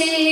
see.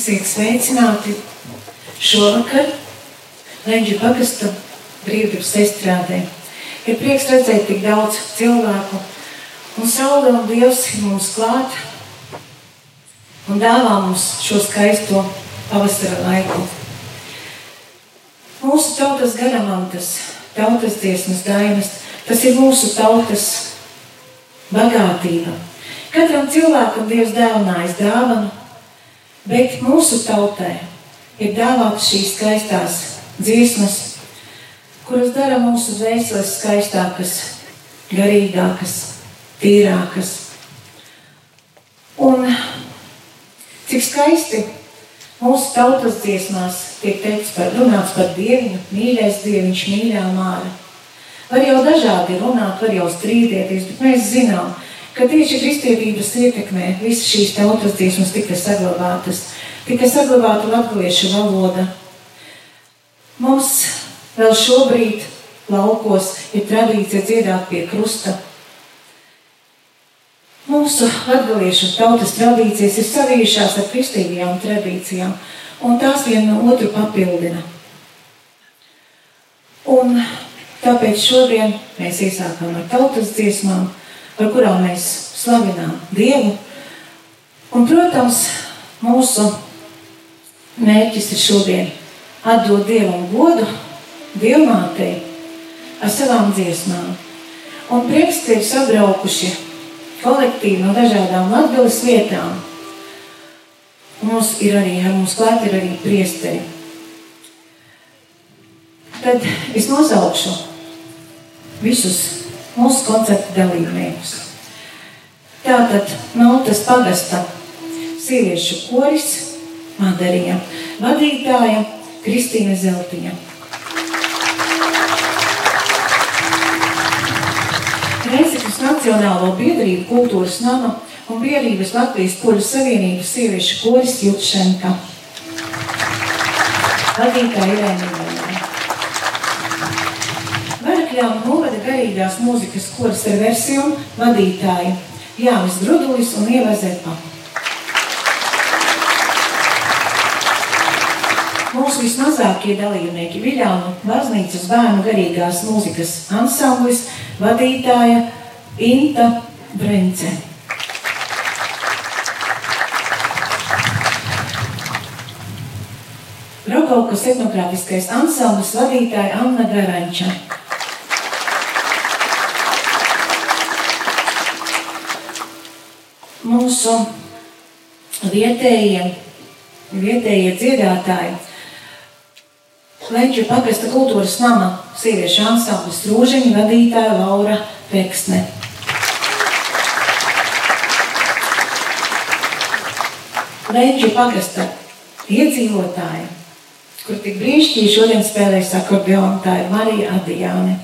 Esiet sveicināti šovakar Leņģa pagasta brīvdabas estrādē. Ir prieks redzēt tik daudz cilvēku, un saule un Dievs ir mums klāt un dāvā mums šo skaisto pavasara laiku. Mūsu tautas garamantas, tautas dziesmas dainas, tas ir mūsu tautas bagātība. Katram cilvēkam Dievs dāvinājis dāvanu, Bet mūsu tautē ir dāvātas šīs skaistās dziesmas, kuras dara mūsu dvēseles skaistākas, garīgākas, tīrākas. Un cik skaisti mūsu tautas dziesmās tiek teikts par runāts par dieviņu, mīļais dieviņš, mīļā māra. Var jau dažādi runāt, var jau strīdēties, bet mēs zinām, ka tieši kristietības ietekmē visas šīs tautas dziesmas tika saglabātas, tika saglabāta latviešu valoda. Mums vēl šobrīd laukos ir tradīcija dziedāt pie krusta. Mūsu latviešu tautas tradīcijas ir savijušās ar kristīgajām tradīcijām, un tās viena otru papildina. Un Tāpēc šodien mēs iesākām ar tautas dziesmām, ar kurām mēs slavinām Dievu. Un, protams, mūsu mērķis ir šodien atdot Dievam godu, Dievmātei ar savām dziesmām. Un prieksti ir sabraukuši kolektīvi no dažādām Latvijas vietām. Mums ir arī, ar mums klāt ir arī priesteri. Tad es nosaukšu visus mūsu koncertu dalībniekus. Tātad Maltas pagasta sieviešu koris Madarija, vadītāja Kristīna Zeltiņa. Reizeknas Nacionālo biedrību kultūras nama un biedrības Latvijas Poļu Savienības sieviešu koris Jutšenka. Vadītāja Irēna Vērkļām novada garīgās mūzikas koras ar versiju vadītāji Jānis Grudulis un Ieva Zepa. Mūsu vismazākie dalībnieki Viļānu baznīcas bērnu garīgās mūzikas ansamblis vadītāja Inta Brence. Rokaukas etnogrāfiskais ansamblis vadītāja Anna Garanča. Mūsu vietējie, vietējie dziedātāji. Lenču pagasta kultūras nama sieviešu ansamblis Rūžiņa vadītāja Laura Peksne. Lenču pagasta iedzīvotāji, kur tik brīnišķīgi šodien spēlēs akordeonu, tā ir Marija Adijāne.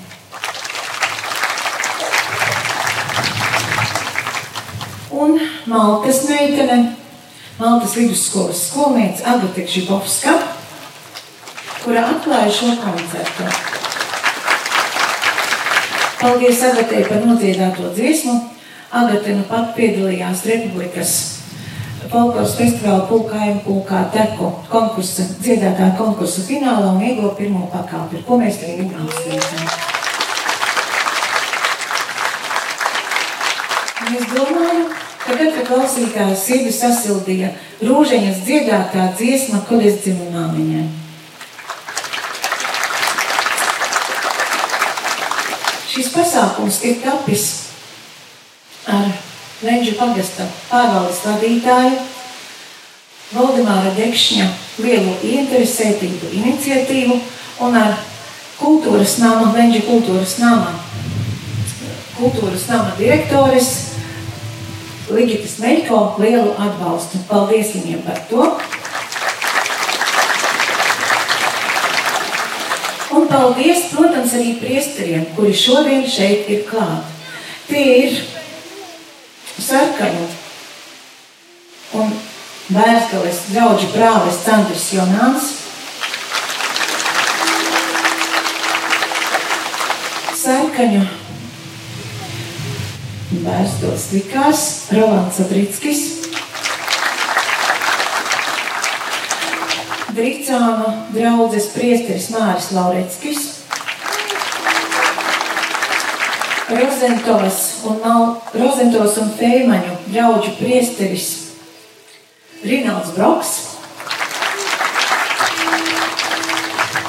un Maltas meitene, Maltas vidusskolas skolniece Agate Žibovska, kurā atklāja šo koncertu. Paldies Agatei par nodziedāto dziesmu. Agate nu pat piedalījās Republikas folkloras festivāla pulkājuma pulkā teku konkursa, dziedātā konkursa finālā un ieguva pirmo pakāpi, ko mēs tev gribam sveicināt. Es domāju, Tagad, kad klausītājs sirdi sasildīja rūžeņas dziedātā dziesma, kad es dzimu māmiņai. Šis pasākums ir tapis ar Lenģu pagasta pārvaldes vadītāju Valdemāra Dekšņa lielu ieinteresētību iniciatīvu un ar kultūras nama, Lenģu kultūras nama, kultūras nama direktores Ligitas Meļko lielu atbalstu. Paldies viņiem par to! Un paldies, protams, arī priesteriem, kuri šodien šeit ir klāt. Tie ir sarkanu un Bērskales draugi brālis Sandrs Jonāns, sarkaņu Vēstules likās Rolands Adritskis, Dricāna draudzes priesteris Māris Laureckis, Rozentovas un, Mal, Rozentovas un Feimaņu drauģu priesteris Rinalds Broks.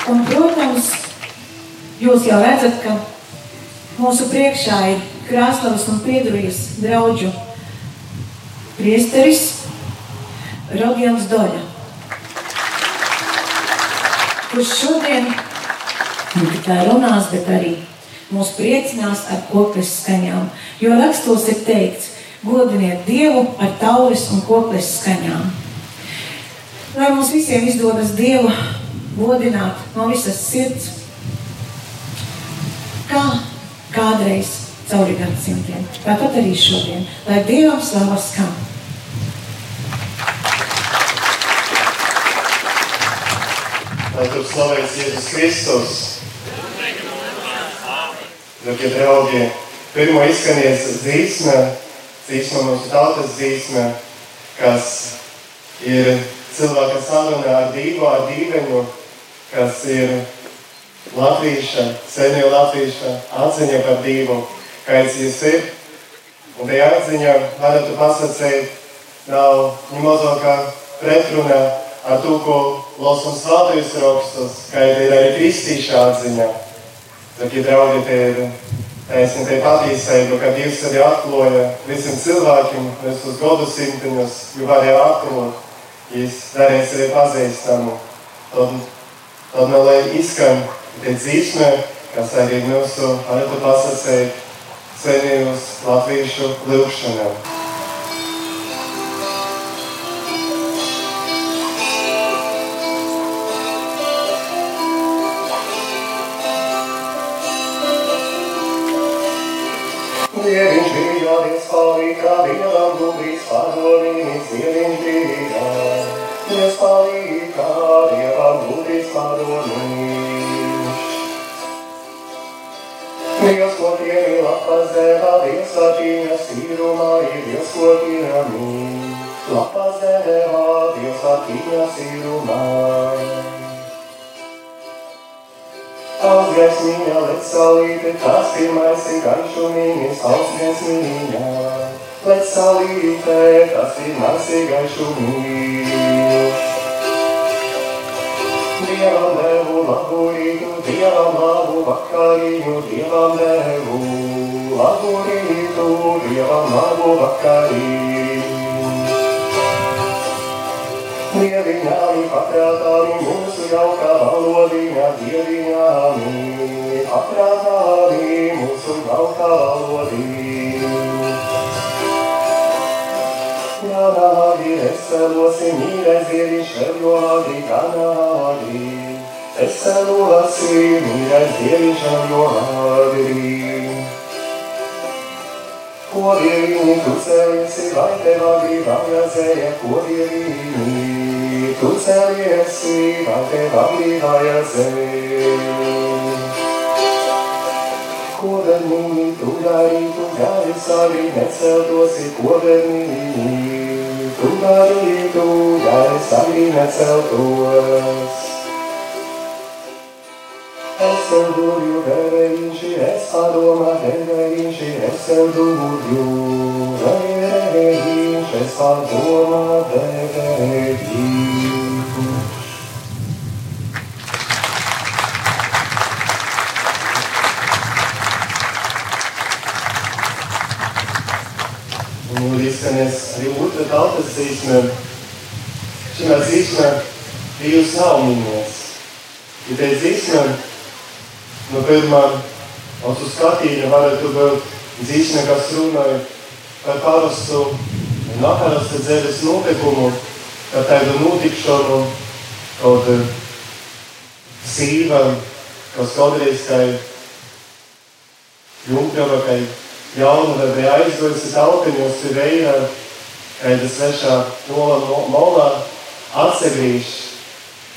Un, protams, jūs jau redzat, ka mūsu priekšā ir Krāslavas un Piedurijas draudžu priesteris Rodions Doļa, kurš šodien ne tikai runās, bet arī mūs priecinās ar koples skaņām. Jo rakstos ir teikts, godiniet Dievu ar tauris un koples skaņām. Lai mums visiem izdodas Dievu godināt no visas sirds, kā kādreiz cauri gadsimtiem. Tāpat arī šodien, lai Dievam slava skan. Lai tur slavēts Jēzus Kristus. Darbie draugi, pirmo izskanies dzīsme, dzīsme mūsu tautas dzīsme, kas ir cilvēka saruna ar dīvu, ar dīveņu, kas ir latvieša, senie latvieša atziņa par dīvu, kāds jūs ir. Un tajā atziņā varētu pasakīt, nav ni mazākā pretruna ar to, ko lasām svētajos rakstos, kā ir arī kristīša atziņa. Darbie draugi, tie ir taisni tai patiesība, ka Dievs arī atklāja visiem cilvēkiem visus gadsimtus, jo varēja atklāt Jis darīs sevi pazīstamu. Tad, tad man lai izskan tie dzīsme, kas arī mūsu, varētu pasakīt, senījus latviešu lūkšanām. Agri neceltos. Es tev dodu devējiņši, es padomā devējiņši, es tev dodu devējiņši, es padomā devējiņši. Un izskanēs arī otra tautas dzīsme. Šajā dzīsmē Dievs nav minies. Ja te dzīsme no pirmā mūsu skatīņa varētu būt dzīsme, kas runāja par parastu, neparastu dzīves notikumu, par tādu notikšanu, kaut sīva, kas kādreiz kā jumkļava, kā jauna, vai aizgojusi tautiņos ir veidā, kāda svešā nola molā atsegrīž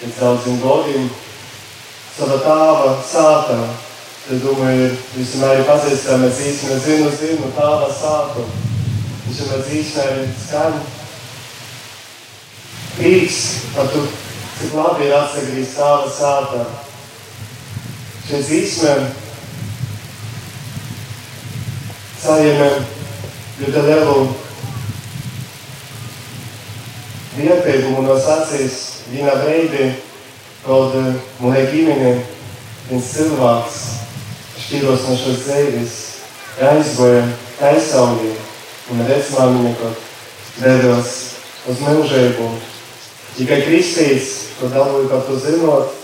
pēc daudziem godiem sava tāva sātā. Es domāju, ir vismēr pazīstama, mēs īstenībā zinu, zinu tāva sātu. Viņš ir īstenībā skan. Prieks par to, cik labi ir atsagrīzt tāva sātā. Šis īstenībā saņemam ļoti lielu vietējumu no sacīs vienā brīdī, kad mūsu ģimene, viens cilvēks šķiros no šīs dzīves, aizgoja aizsaulī un vecmāmiņa, kad dedos uz mūžību. Tikai kristīts, to dabūju par to zinot,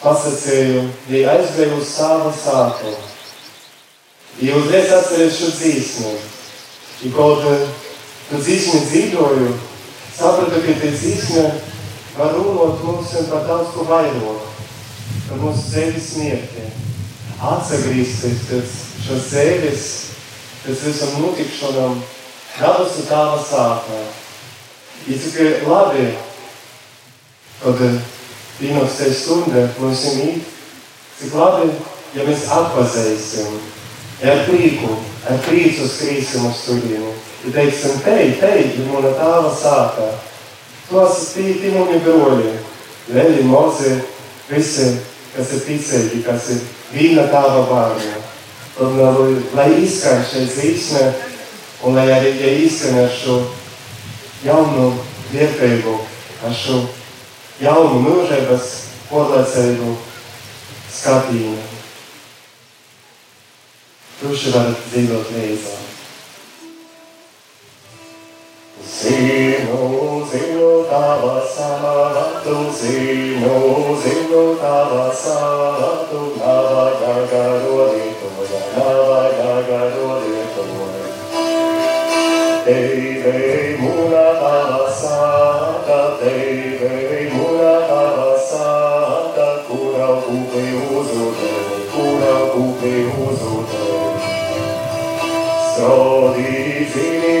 pasacīju, ja aizgāju uz savu sākumu. Ja uzreiz atceries šo dzīsmu, ja kaut tu dzīsmi dzīvoju, sapratu, ka tie dzīsmi var runot mums par daudz ko vairāk, par mūsu sevis smiekļiem. Atsagrīsties pēc šos sevis, pēc visam notikšanam, dabas un tāva sākā. Ja cik labi, kad pienāks te stunda mums ir mīt, cik labi, ja mēs atpazīsim, ar prieku, ar prieku skrīsim uz turieni. Ja teiksim, hei, hei, ir mana tāva sākā. Tu esi tī, tī mani broļi, leļi, mozi, visi, kas ir ticīgi, kas ir vīna tāva bārņa. Tad, lai izskan šeit zīsme, un lai arī ja izskan ar šo jaunu vērtību, ar šo jaunu mūžības porlēcēju skatījumu. Duši varat dzīvot līdzā. Zinu, zinu tava sātu, zinu, zinu tava sātu, navajag garodītoja, navajag garodītoja. Teivei mūna tava sāta, teivei mūna tava sāta, kura upi uzudei, kura upi uzudei. Strodi zini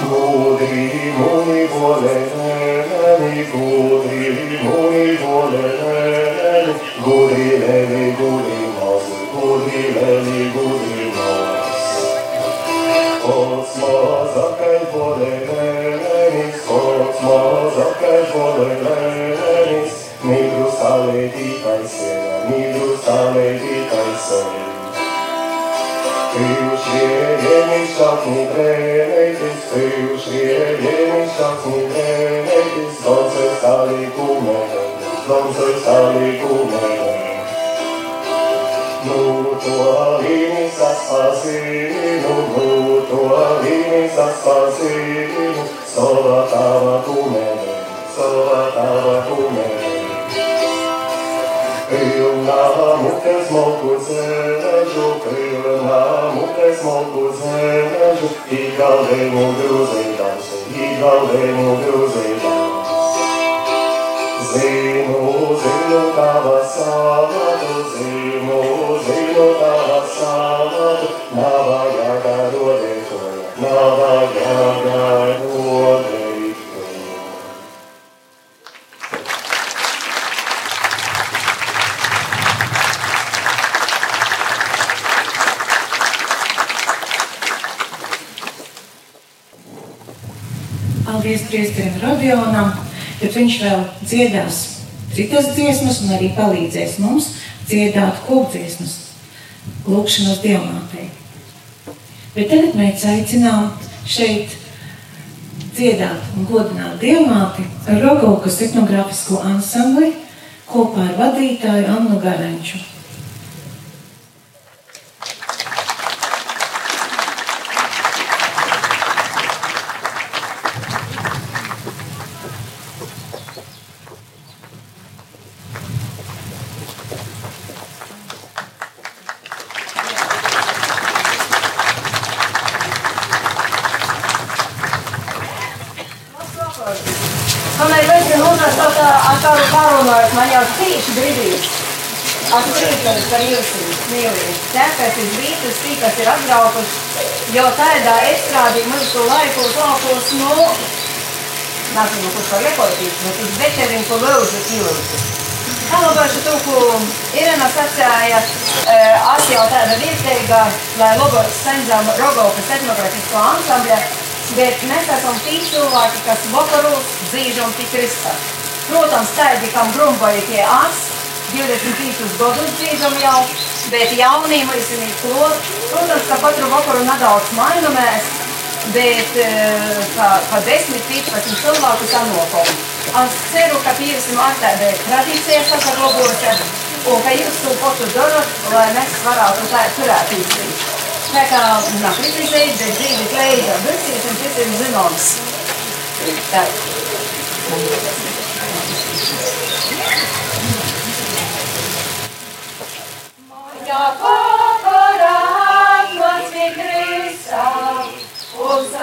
szatni drenetis, ty już nie mi szatni drenetis, dobrze stali ku mene, dobrze stali ku mene. Nu to alini saspasinu, nu to alini saspasinu, sova tava ku mene, sova tava ku mene. Pilna mutes moku zēžu, pilna mutes moku zēžu, i galdēmu grūzīdams, i galdēmu grūzīdams. Zinu, zinu tava sāvatu, zinu, zinu tava sāvatu, navajag rodētoja, navajag rodētoja. Paldies priesterim Rodionam, bet viņš vēl dziedās citas dziesmas un arī palīdzēs mums dziedāt kopdziesmas lūkšanas dievmātei. Bet tagad mēs aicinām šeit dziedāt un godināt dievmāti ar Rogovkas etnogrāfisko ansambli kopā ar vadītāju Annu Garanču. Man ir ļoti lūdzu ar kādu parunājot, man jau tieši brīdīs. Ar priekšanu par jūsu mīlību. Tāpēc es brīdis, tī, kas ir atbraukuši, jo tādā estrādī mūsu laikos lākos no, nezinu, kurš var rekordīt, bet uz večerinku lūdzu ilūdzu. Palabāšu to, ko Irena sacēja, es jau tāda vietēga, lai labāk saņemam Rogovkas etnografisko ansambļa, bet mēs esam tī cilvēki, kas vakaros dzīžam tik Krista. Protams, tādi, kam grumboja tie as, 25 gadus dzīvojam jau, bet jaunība ir klot. Protams, ka katru vakaru nedaudz mainamies, bet kā, kā 10-15 cilvēku sanopam. Es ceru, ka 5 martā bija tradīcija saglabota un ka jūs to pašu darat, lai mēs varētu tā turēt īstenībā. Tā kā nav kritizēt, bet dzīves leida versijas un šis ir zināms. Tā. Moja pokora atmaz pie Krista, uz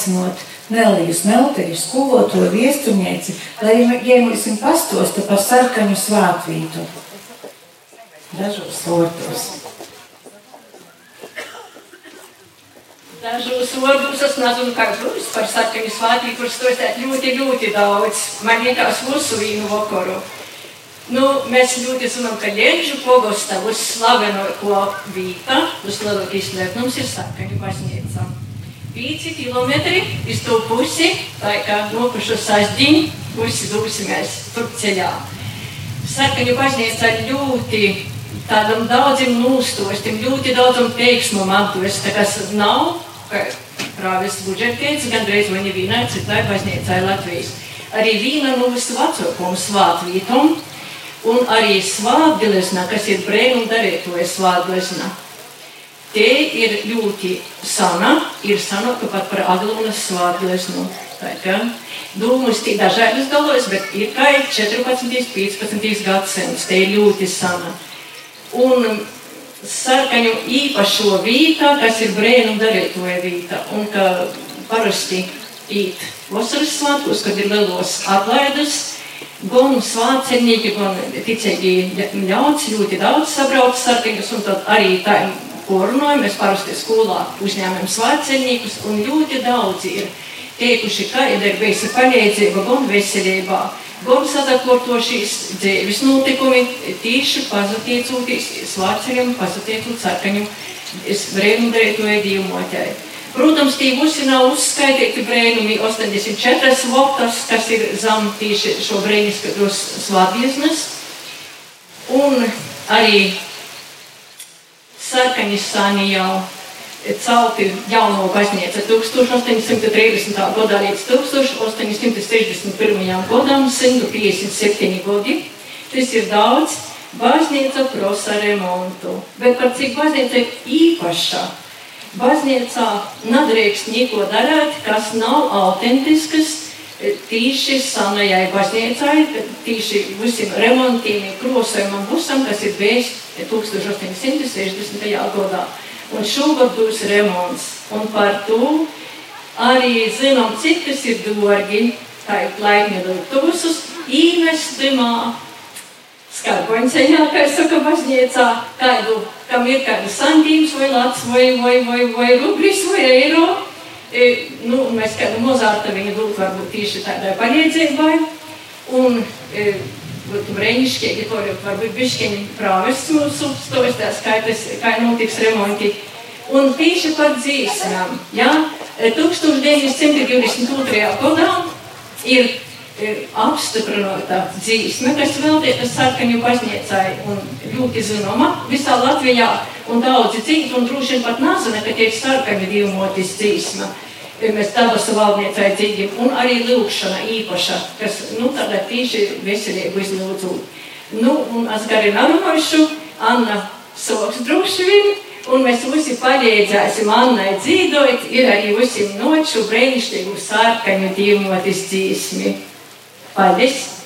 aicinot Neliju smelteri, skoloto viestuņieci, lai iemosim pastosta par sarkaņu svātvītu. Dažos vārdos. Dažos vārdos es nezinu, kā būs par sarkaņu svātvītu, kurš stostēt ļoti, ļoti daudz. Man liekas, mūsu vīnu vakaru. Nu, mēs ļoti zinām, ka Lielžu pogosta uz slavenāko vīta, uz lielākais slēpnums ir sarkaņu baznīca. 5 km uz to pusi, tā kā nokušu sasdiņu, pusi dosimies tur ceļā. Sarkaņu baznīca ļoti tādam daudzim nūstostim, ļoti daudzam teiksmam atdos, tā kas nav, ka prāvis budžetēts, gandreiz viņi vienai citai baznīcai Latvijas. Arī viena no visvecākajām svātvītām, un arī svātglezna, kas ir brēnum darītoja svātglezna. Te ir ļoti sana, ir sanāka pat par Aglonas svātgleznu. Dūmus ir dažādas galvas, bet ir kā 14. 15. gadsimts, te ir ļoti sana. Un sarkaņu īpašo vītā, kas ir brēnu darītoja vīta, un ka parasti īt vasaras svētkos, kad ir lielos atlaidus, gan svācenīgi, gan ticīgi ļauts, ļoti daudz sabrauc sarkaņus, un tad arī tā ko runājam. Mēs parasti skolā uzņēmām svāceļniekus, un ļoti daudzi ir teikuši, ka ir bijusi palīdzība gan veselībā, gan sadakortošīs dzīves notikumi tieši pateicoties svāceļiem, pateicoties sarkaņu brēnumdētoja dīvmotēji. Protams, tie visi nav uzskaitīti brēnumi 84 vokas, kas ir zem tieši šo brēniskos svātdiesnes. Un arī sarkaņisāni jau celti jauno baznīcu 1830. gadā līdz 1861. gadam, 157 gadi. Tas ir daudz. Baznīca prasa remontu, bet par cik baznīca ir īpaša. Baznīcā nedrīkst neko darīt, kas nav autentisks, tīši senajai baznīcai, tīši visiem remontiem, krosojumam, visam, kas ir bijis 1860. gadā. Un šogad būs remonts. Un par to arī zinām, cik tas ir dārgi. Tā ir laimīga autobusus īvestimā. Skarboņceļā, kā saka, baznīcā, kādu, kam ir kāda santījums vai lats vai, vai, vai, vai rublis vai eiro. E, nu, mēs kādu mozārta viņa dūt varbūt tieši tādai palīdzībai. Un e, brīnišķīgi, to varbūt bišķiņi prāvests mūsu stostās, kā, tas, kā notiks remonti. Un tieši par dzīsmām, ja, 1922. gadā ir apstiprināta dzīsme, kas veltīta sarkaņu baznīcai un ļoti zinoma visā Latvijā un daudzi citi, un droši vien pat nezina, ka tie ir sarkaņu divmotis dzīsma mēs dabas valdniecai dzīvim, un arī lūkšana īpaša, kas, nu, tādā tīši veselību izlūdzu. Nu, un es gari narunāšu, Anna soks droši vien, un mēs visi palīdzēsim Annai dzīdot, ir arī visiem noču brēnišķīgu sārkaņu dīmotis dzīsmi. Paldies! aģis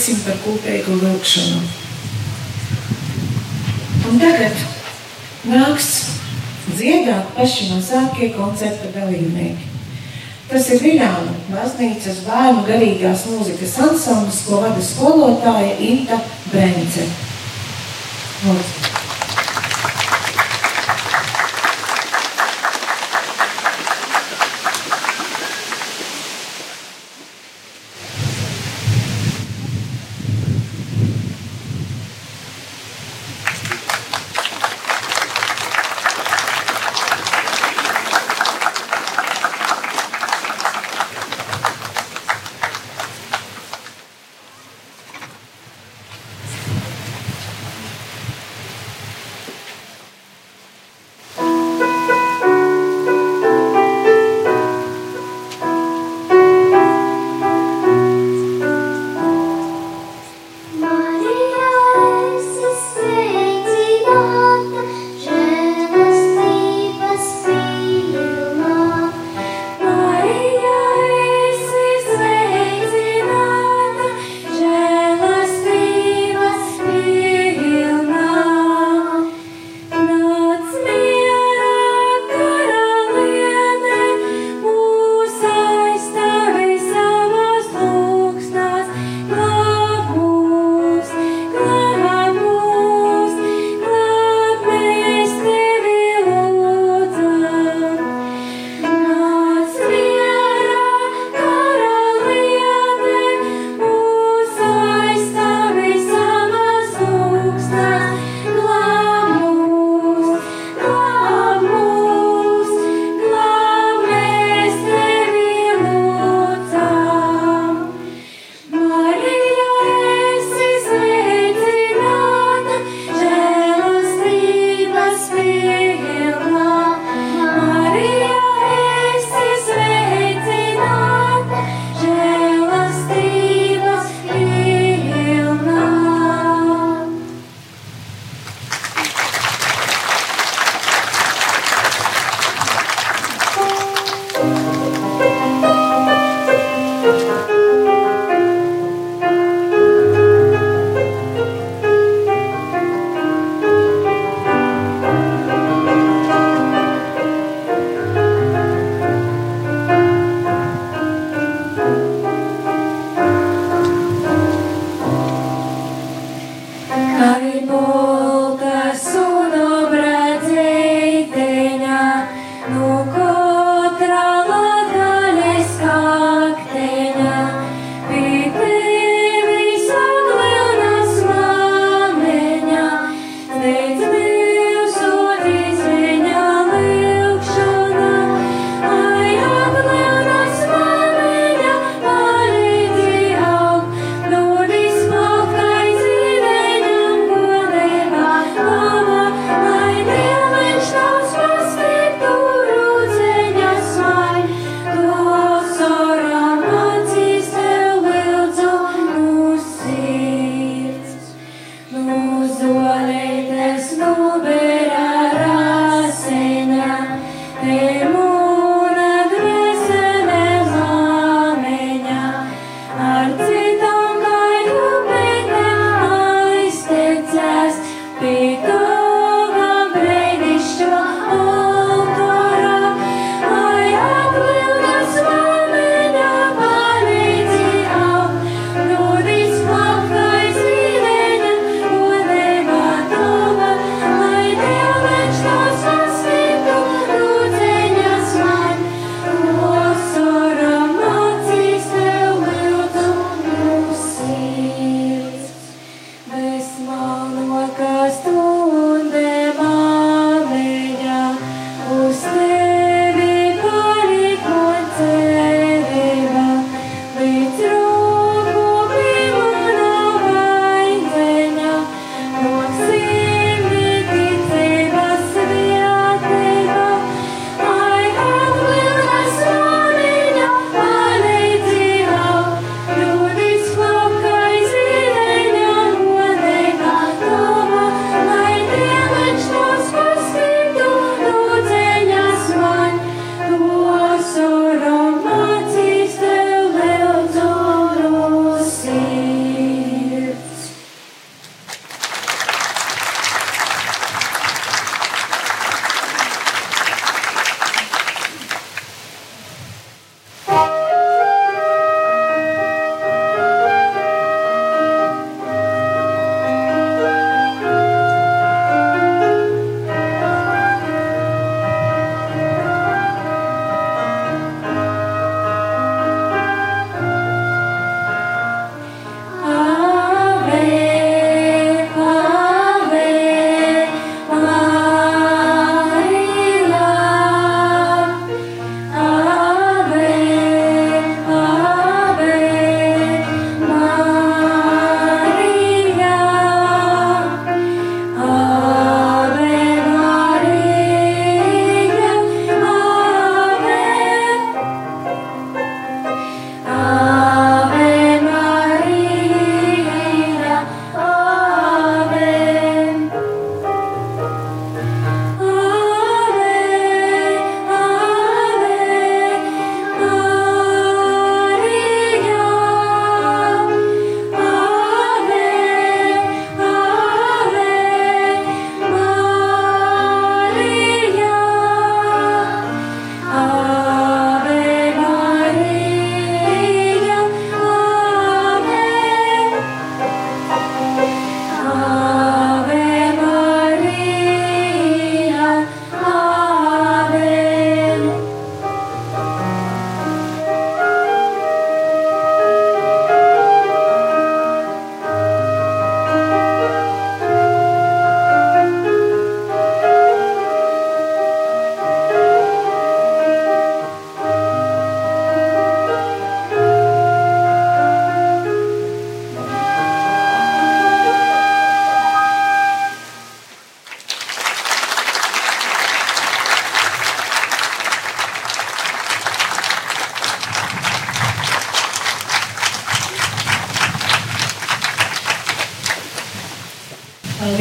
visiem par kopīgu lūkšanu. Un tagad nāks dziedāt paši mazākie koncerta dalībnieki. Tas ir Viļāna baznīcas bērnu garīgās mūzikas ansamblis, ko vada skolotāja Inta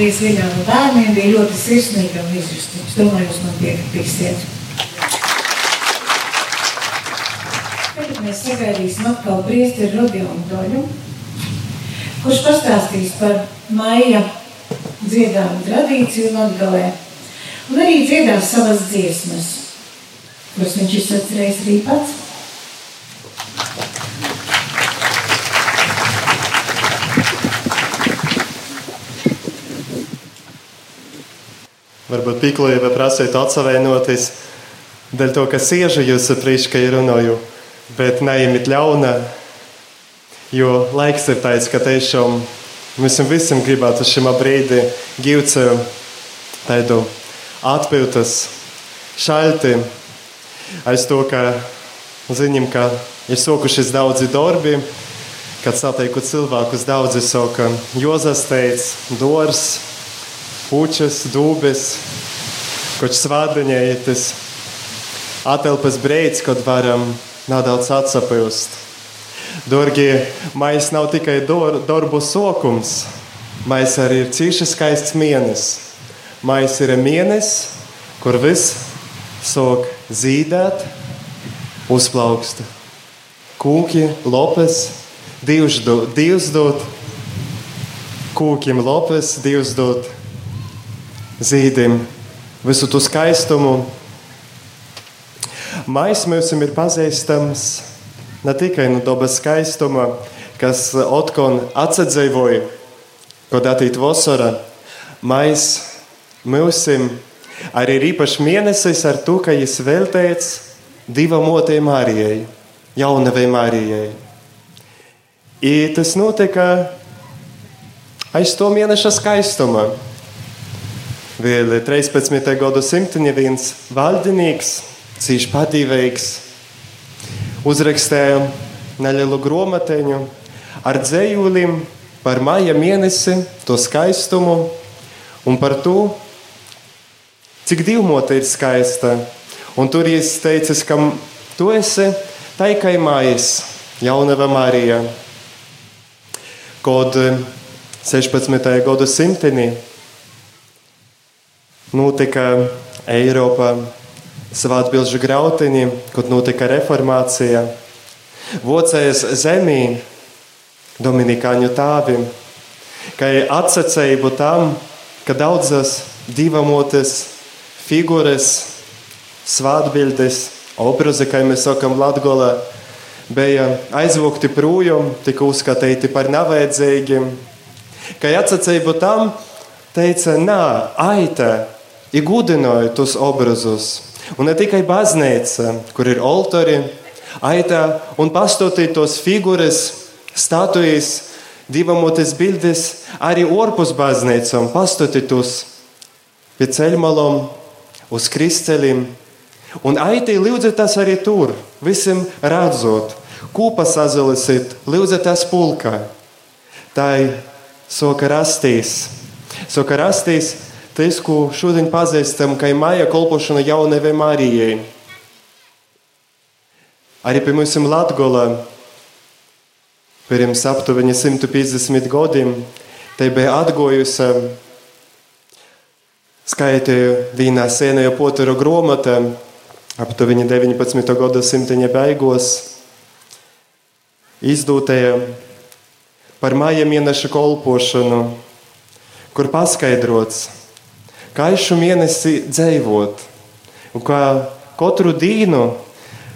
Marijas viļā no bērniem bija ļoti sirsnīga un izjustības. Domāju, jūs man piekritīsiet. Tagad mēs sagaidīsim atkal priesteri Rodionu Doļu, kurš pastāstīs par maija dziedājumu tradīciju Latgalē. Un arī dziedās savas dziesmas, kuras viņš izsacerējis arī pats. Varbūt Piklīja vai prasītu atsavienoties dēļ to, ka sieža jūs ir runāju, bet neimit ļauna, jo laiks ir tāds, ka tiešām mēs visam gribētu šim brīdi gūt sev tādu atpūtas šalti. Aiz to, ka zinām, ka ir sokušies daudzi darbi, kad satieku cilvēkus daudzi saka, Jozas teica, Dors, puķis, dūbis, kaut svādiņai tas atelpas breids, kad varam nedaudz atsapilst. Dorgie, mais nav tikai dor, darbu sokums, mais arī ir cīši skaists mēnesis. Mais ir mēnesis, kur viss sok zīdēt, uzplaukst. Kūki, lopes, divs dod, divs dod, kūkiem lopes, divs dod zīdim, visu to skaistumu. Mais mums ir pazīstams ne tikai no dabas skaistuma, kas otkon atsadzīvoja, kad atīt vasara. Mais mums arī ir īpašs mēnesis ar to, ka viņš veltīts divam otiem Mārijai, jaunavai Mārijai. I tas notika aiz to mēneša skaistuma. Vēl 13. gadsimta viens valdinieks, cīņš patīvīgs, uzrakstīja nelielu grāmatiņu ar dzējulim par maija mēnesi, to skaistumu un par to, cik divmota ir skaista. Un tur viņš teica, ka tu esi taikai mājas, jaunava Marija. Kad 16. gadsimtenī notika Eiropā svētbilžu grautiņi, kad notika reformācija. Vocējas zemī Dominikāņu tāvim, ka ir atsacību tam, ka daudzas divamotas figūras, svētbildes, obrazi, kā mēs sakām Latgolā, bija aizvokti projām, tika uzskatīti par nevajadzīgiem. Ka atsacību tam teica, nā, aita, iegudināja tos obrazus. Un ne tikai baznīca, kur ir oltori, aitā un pastotīja tos figūras, statujas, divamotas bildes, arī orpus baznīcām pastotītos pie ceļmalom, uz kristāliem. Un aitī lūdzu tas arī tur, visam redzot, kūpa sazilisit, lūdzu tas pulkā. Tā ir soka rastīs. Soka rastīs tas, ko šodien pazīstam, kā māja kolpošana jaunavai Marijai. Arī pie mums Latgolā pirms aptuveni 150 gadiem te bija atgojusi skaitīju vienā sēnējo poturu grāmatā, aptuveni 19. gadsimta beigās, izdūtajā par māja mēneša kolpošanu, kur paskaidrots, gaišu mēnesi dzīvot, un kā katru dienu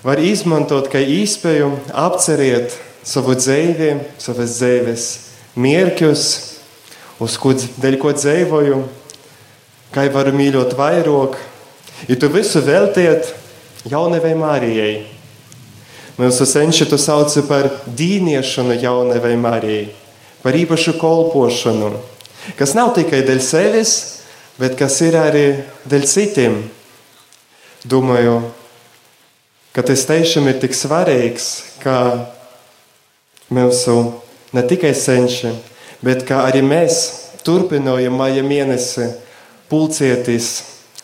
var izmantot kā iespēju apcerēt savu dzīvi, savas dzīves mērķus, uz ko, dēļ ko dzīvoju, kā varu mīļot vairāk, ja tu visu veltiet jaunavai Mārijai. Mūsu senči to sauc par dīniešanu jaunavai Mārijai, par īpašu kolpošanu, kas nav tikai dēļ sevis, bet kas ir arī dēļ citiem. Domāju, ka tas tiešām ir tik svarīgs, ka mūsu ne tikai senči, bet arī mēs turpinājam maija mēnesi pulcēties,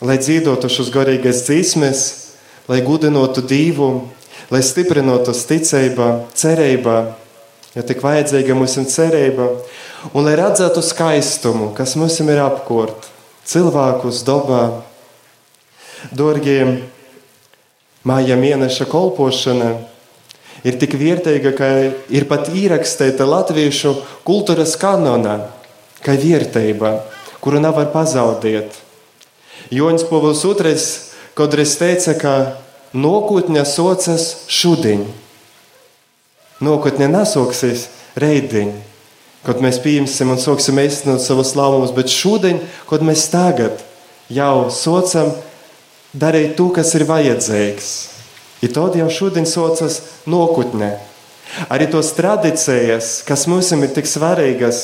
lai dzīvotu šos garīgās dzīsmes, lai gudinotu divu, lai stiprinātu ticībā, cerībā jo tik vajadzīga mums ir cerība, un lai redzētu skaistumu, kas mums ir apkārt, cilvēkus, dabā. Dārgie, māja mēneša kolpošana ir tik vērtīga, ka ir pat ierakstīta latviešu kultūras kanonā, kā vērtība, kuru nevar pazaudēt. Joņš Pāvils II kādreiz teica, ka nākotnē socas šodien. Nākotnē nesoksies reidiņ, kad mēs pieņemsim un sāksim īstenot savus lēmumus, bet šodien, kad mēs tagad jau socam darīt to, kas ir vajadzīgs. Ir tad jau šodien socas nākotnē. Arī tos tradīcijas, kas mums ir tik svarīgas,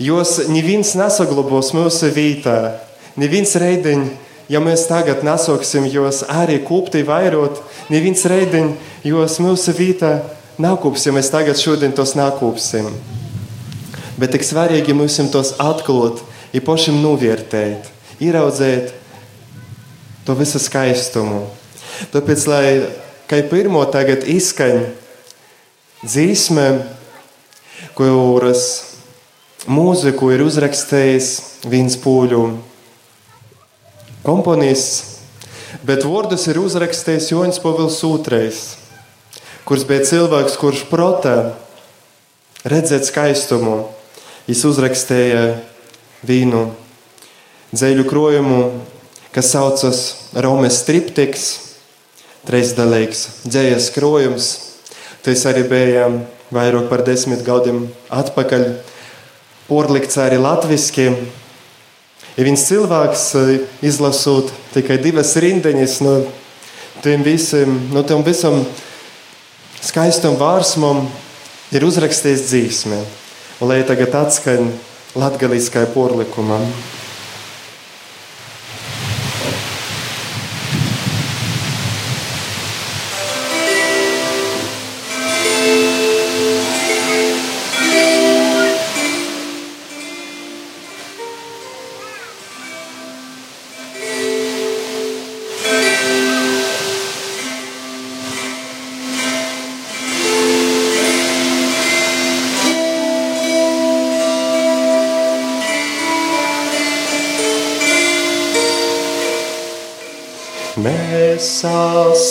jos neviens nesaglabos mūsu vietā, neviens reidiņš ja mēs tagad nesoksim jūs arī kupti vairot, neviens reidiņ jūs mūsu vītā nakūps, ja mēs tagad šodien tos nakūpsim. Bet tik svarīgi mums tos atklāt, ir pašam novērtēt, ieraudzēt to visu skaistumu. Tāpēc, lai kā pirmo tagad izskaņ dzīsme, kuras mūziku ir uzrakstījis viens pūļu komponists, bet vārdus ir uzrakstījis Joņš Pavils II, kurš bija cilvēks, kurš protā redzēt skaistumu. Viņš uzrakstīja vīnu dzēļu krojumu, kas saucas Romas triptiks, trīsdaļīgs dzējas krojums. Tas arī bija vairāk par desmit gadiem atpakaļ. Porlikts arī latviešu Ja viens cilvēks eh, izlasot tikai divas rindiņas no tiem visiem, no tiem visam skaistam vārsmam, ir uzrakstījis dzīsmē, un lai tagad atskaņ latgaliskajai porlikumam.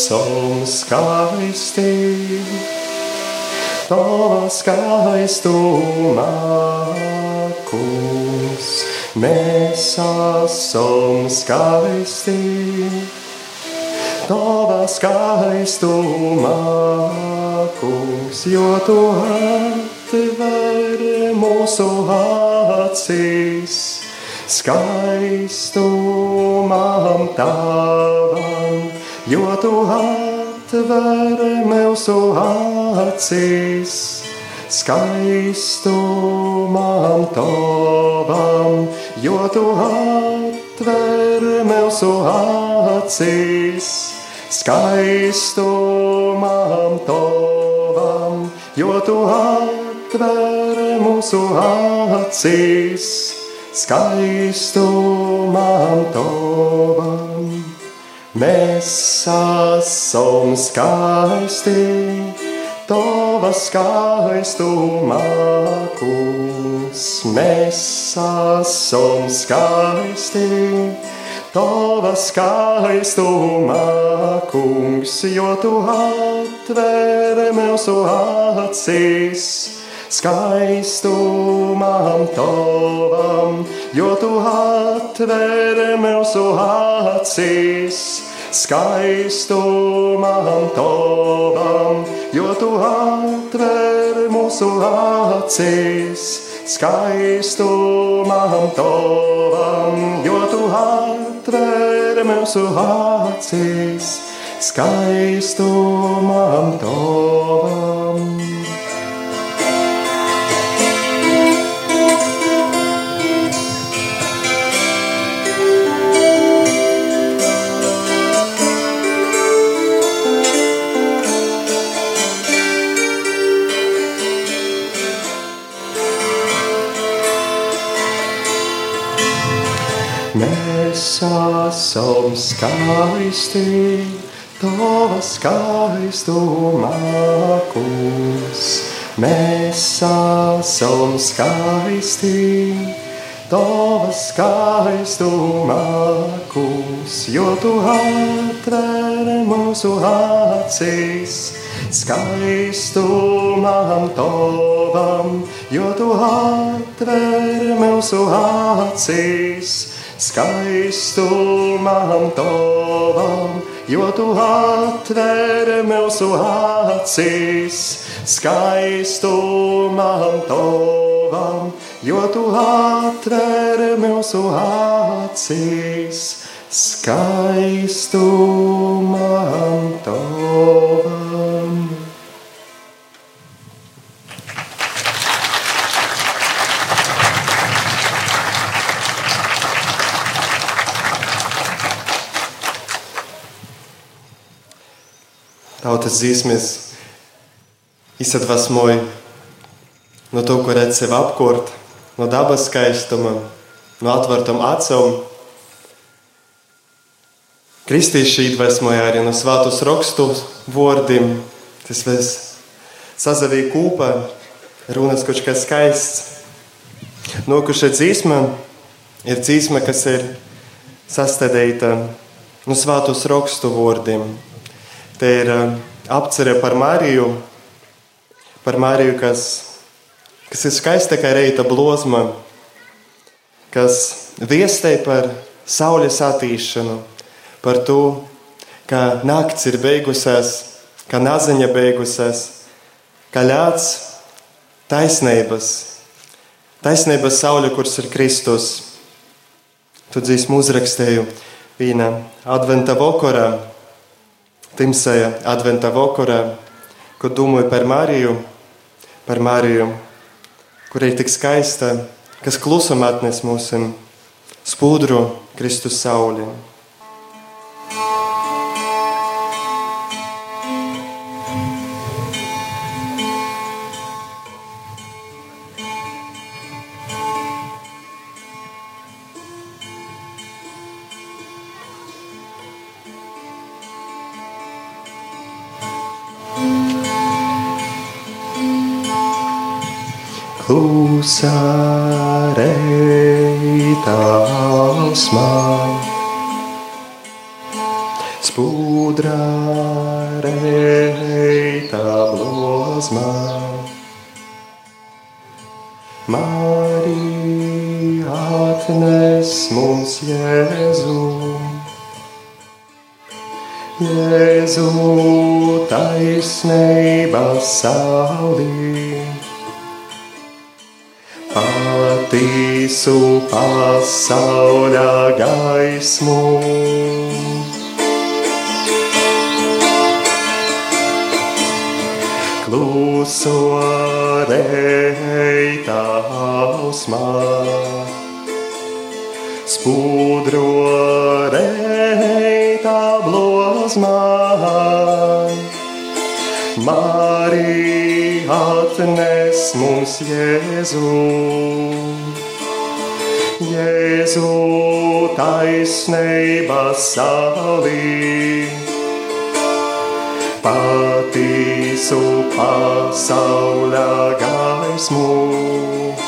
Esam skaisti, tava skaistumā, kungs, mēs esam skaisti, tava skaistumā, kungs, jo tu atver mūsu acīs skaistumam tavam jo tu atver mūsu acīs skaistumam tavam, jo tu atver mūsu acīs skaistumam tavam, jo tu atver mūsu acīs skaistumam tavam. Mēs esam skaisti, tava skaistumā, kungs. Mēs esam skaisti, tava skaistumā, kungs, jo tu atver mūsu acīs skaistumam tavam, jo tu atver mūsu acīs. Skaistumam tavam, jo tu atver mūsu acīs. Skaistumam tavam, jo tu atver mūsu acīs. Skaistumam tavam. Esam skaisti, tava skaistumā, kungs. Mēs esam skaisti, tava skaistumakus, jo tu atver mūsu acīs. Skaistumam tavam, jo tu atver mūsu acīs. Skaistumam tavam, jo tu atver mūsu acīs. Skaistumam tavam, jo tu atver mūsu acīs. Skaistumam tavam. Tautas dzīsmes izsadvasmoja no to, ko redz sev apkārt, no dabas skaistuma, no atvērtam acīm. Kristīši iedvesmoja arī no svētos rakstu vārdiem. Tas viss sazavīja kopā, runas kaut kas skaists. Nokuša dzīsma ir dzīsma, kas ir sastādīta no svētos rakstu vārdiem. Te ir apcerē par Mariju, par Mariju, kas, kas ir skaista kā reita blozma, kas viestē par saules attīšanu, par to, ka nakts ir beigusies, ka naziņa beigusies, ka ļāds taisnības, taisnības saule, kuras ir Kristus. Tu dzīsmu uzrakstīju viena adventa vakarā, timsajā adventa vakarā, kad domāju par Mariju, par Mariju, kur ir tik skaista, kas klusumā atnes mūsu spūdru Kristus sauli. Klusa reita ausmā, spūdrā reita blozmā. Marija atnes mums Jēzu. Jēzu taisnības saulīt patiesu pasauļa gaismu. Kluso reita ausmā, spūdro reita blozmā. Atnes mums Jēzu. Jēzu taisnības salī, patiesu pasaules gaismu.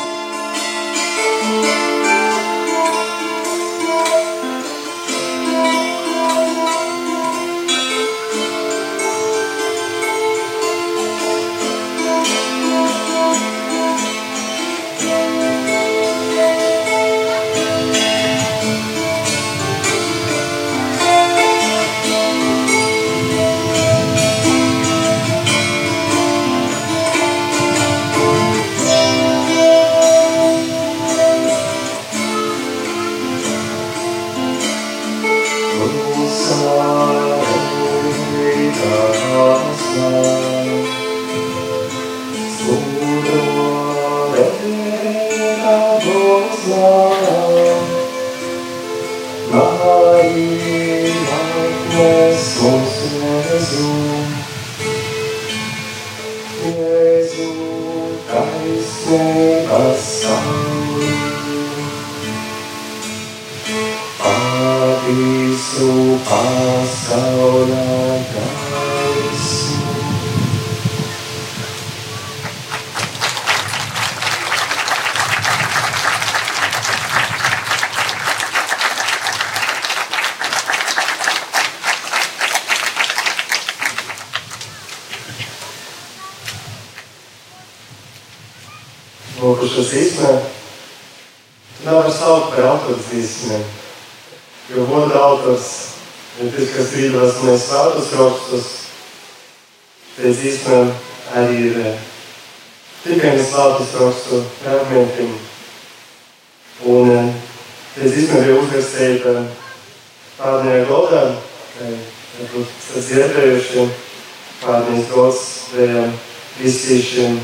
Autors zīsmēm. Jo voda autors ir tas, kas rīdās mēs svētus rakstus. Te zīsmēm arī ir tikai mēs svētus rakstu fragmentiem. Un te zīsmēm ir uzrakstīta tādajā godā, ka tas dzirdējušiem, kādiem gods bija kristīšiem,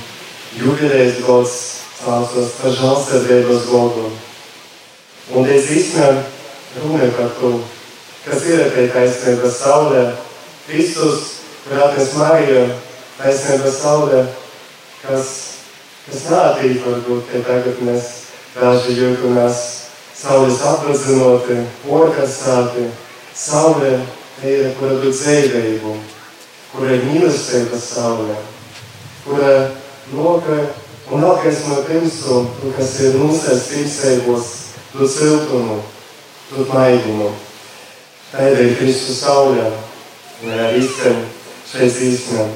jubilējas gods saucas par žālsirdības godu. Un es īstenībā runāju par to, kas ir pie taisnības saulē, Kristus, mēs mājām, taisnības saulē, kas, kas nātīja varbūt, ka tagad mēs daži jūtamies saules apradzinoti, orkastāti, saulē ir, dod dzīvību, kura ir mīlestības saulē, kura noka un atgaismo pirmstu, kas ir mūsēs ticējos, dod siltumu, dod maigumu. Tāda ir Kristus saulē, un arī izcem šeit īstenam,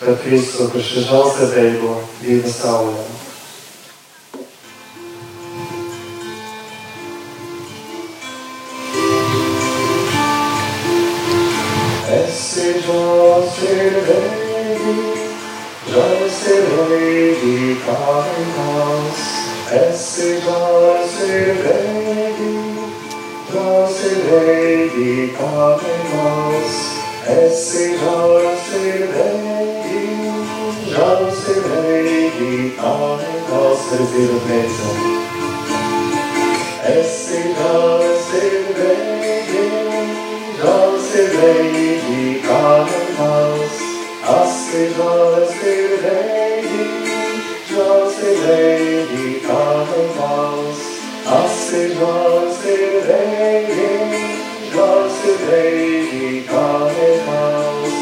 par Kristu, kurš ir žalstētīgo Dieva saulē. Esi žēlsirdīgi, žēlsirdīgi kā nekās. Esi žēlsirdīgi, žēlsirdīgi kā nekās. Esi žēlsirdīgi, žēlsirdīgi kā nekās. Ar dziru beidzam. Esi žēlsirdīgi, žēlsirdīgi kā nekās. Esi žēlsirdīgi, žēlsirdīgi kā nekās. Esi žēlsirdīgi, žēlsirdīgi kā nekās.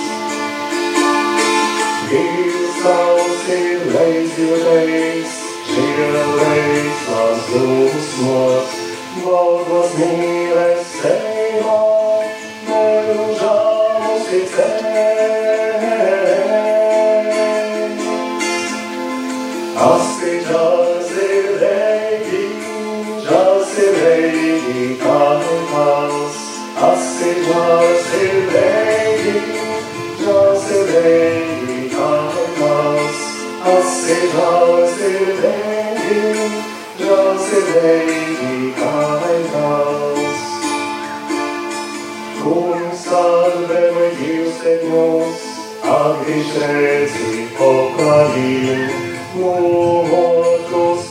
Dievs savs ir leizjoties, šīreiz tās dusmos, Balgos mīlestībā, Joseph, Joseph, baby, Joseph, baby, come and house. Cum salve a nos, agrișeții pocălim, nu hotus.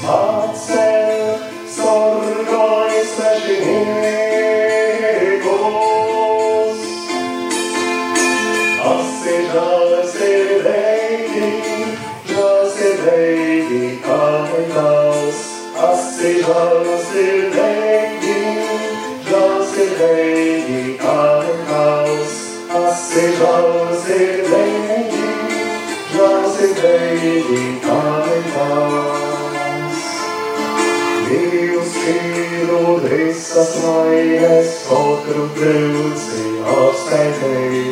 Piedod visas vainas, katru brūci apskaitēji.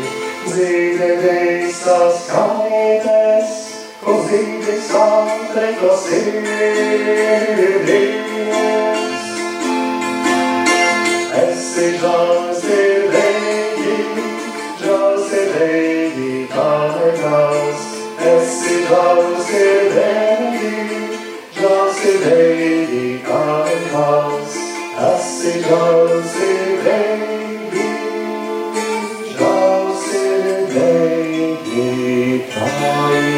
Dzīve visas kaites, ko dzīve santreko sirdīs. Esi žēlsirdīgi, žēlsirdīgi kā nekās. Esi žēlsirdīgi, žēlsirdīgi kā nekās. Esi žēlsirdīgi, žēlsirdīgi kā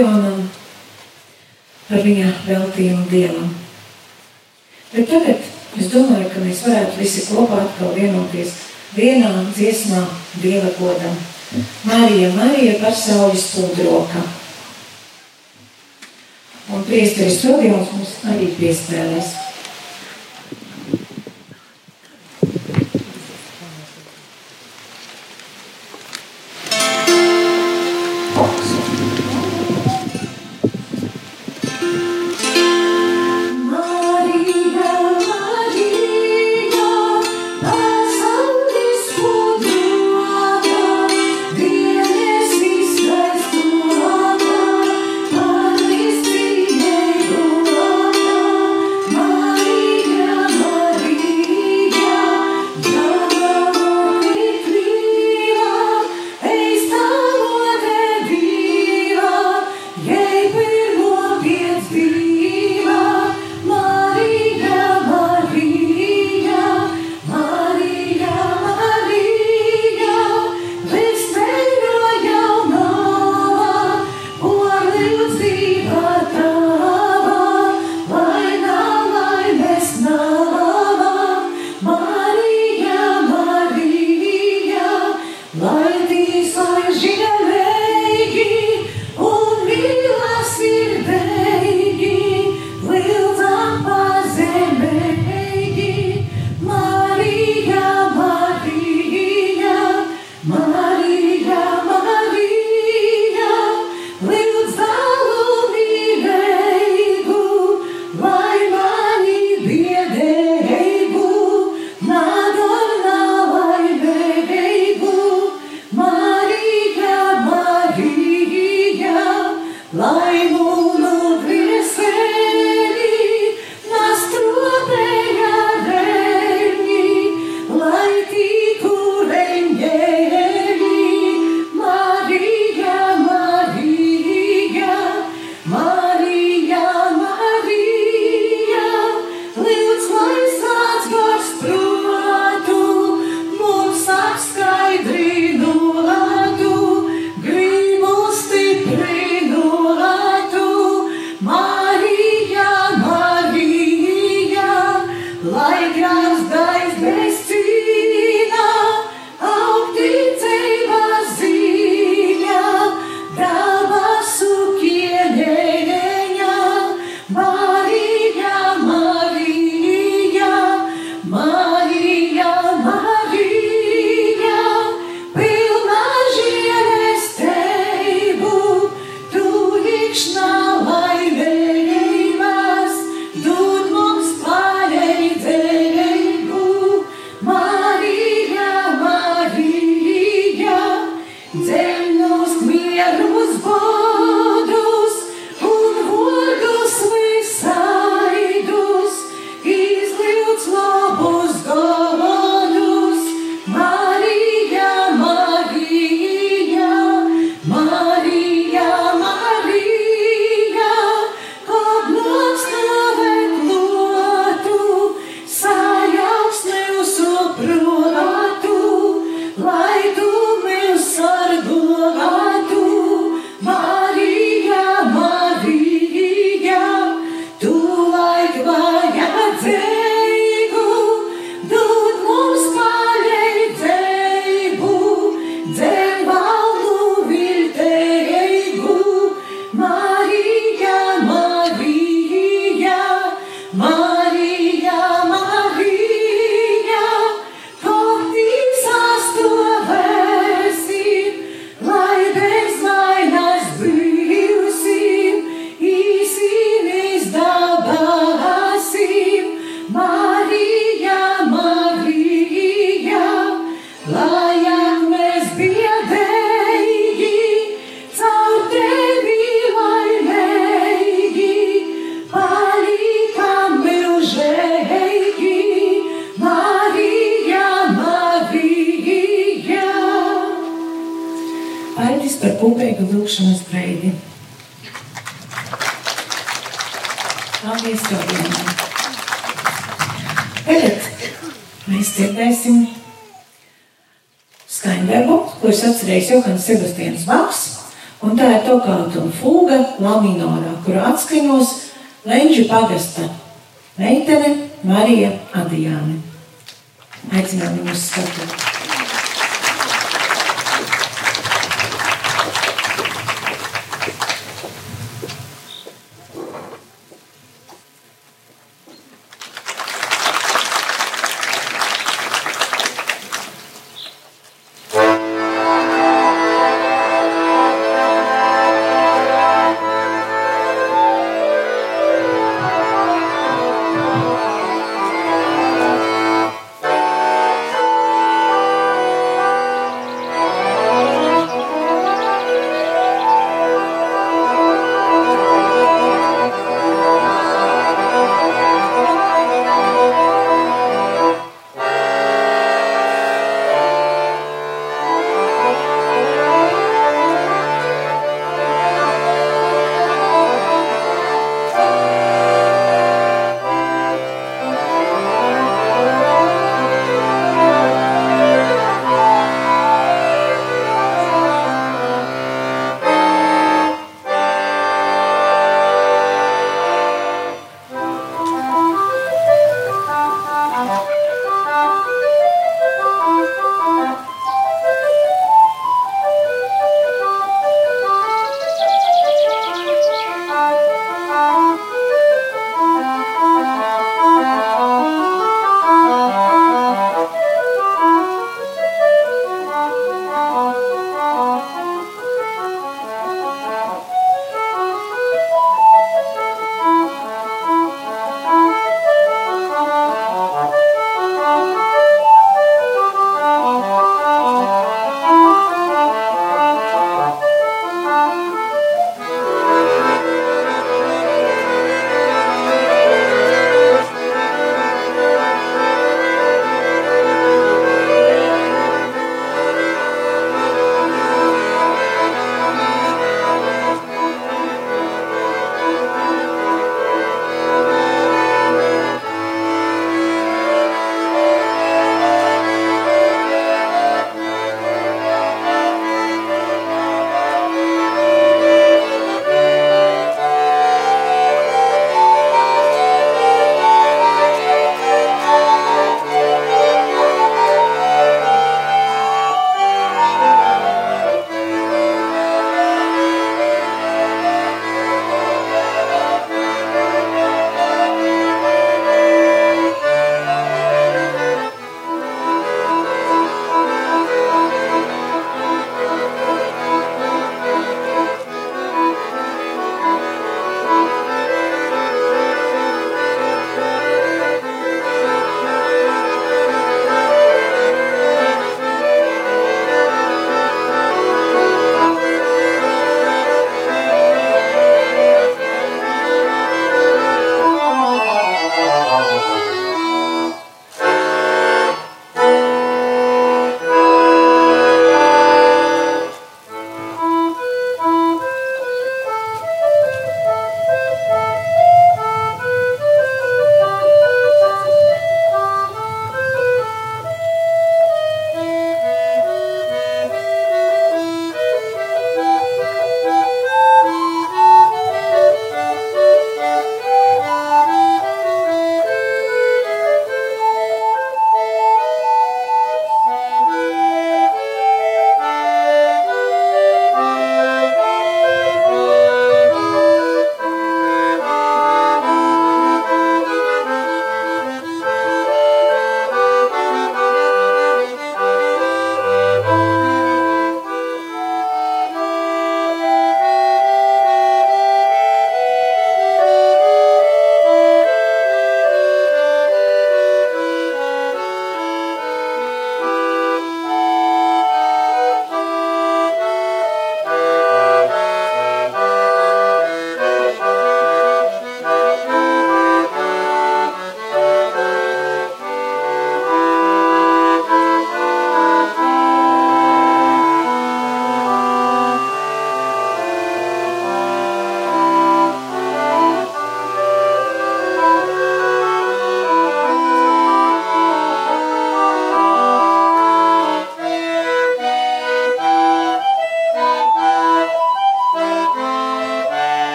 Rodionam par viņa veltījumu Dievam. Bet tagad es domāju, ka mēs varētu visi kopā atkal vienoties vienā dziesmā Dieva godam. Marija, Marija par saules pūdroka. Un priesteris Rodions mums arī piespēlēs. Paldies, Tobijam! Tagad mēs dzirdēsim skaņdarbu, ko es atcerējos Johans Sebastians Baks, un tā ir tokāta un fūga laminorā, kuru atskaņos Lenģa pagasta meitene Marija Adijāne. Aicinām viņus skatīt.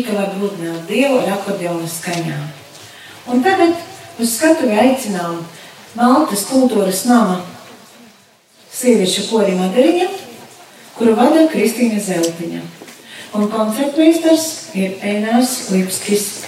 Brīnišķīgi, ka var būt nākt Dievu ar akordeona skaņām. Un tagad uz skatuvi aicinām Maltas kultūras nama sieviešu kori Madariņa, kuru vada Kristīna Zeltiņa. Un koncertmeistars ir Ēnārs Lipskis.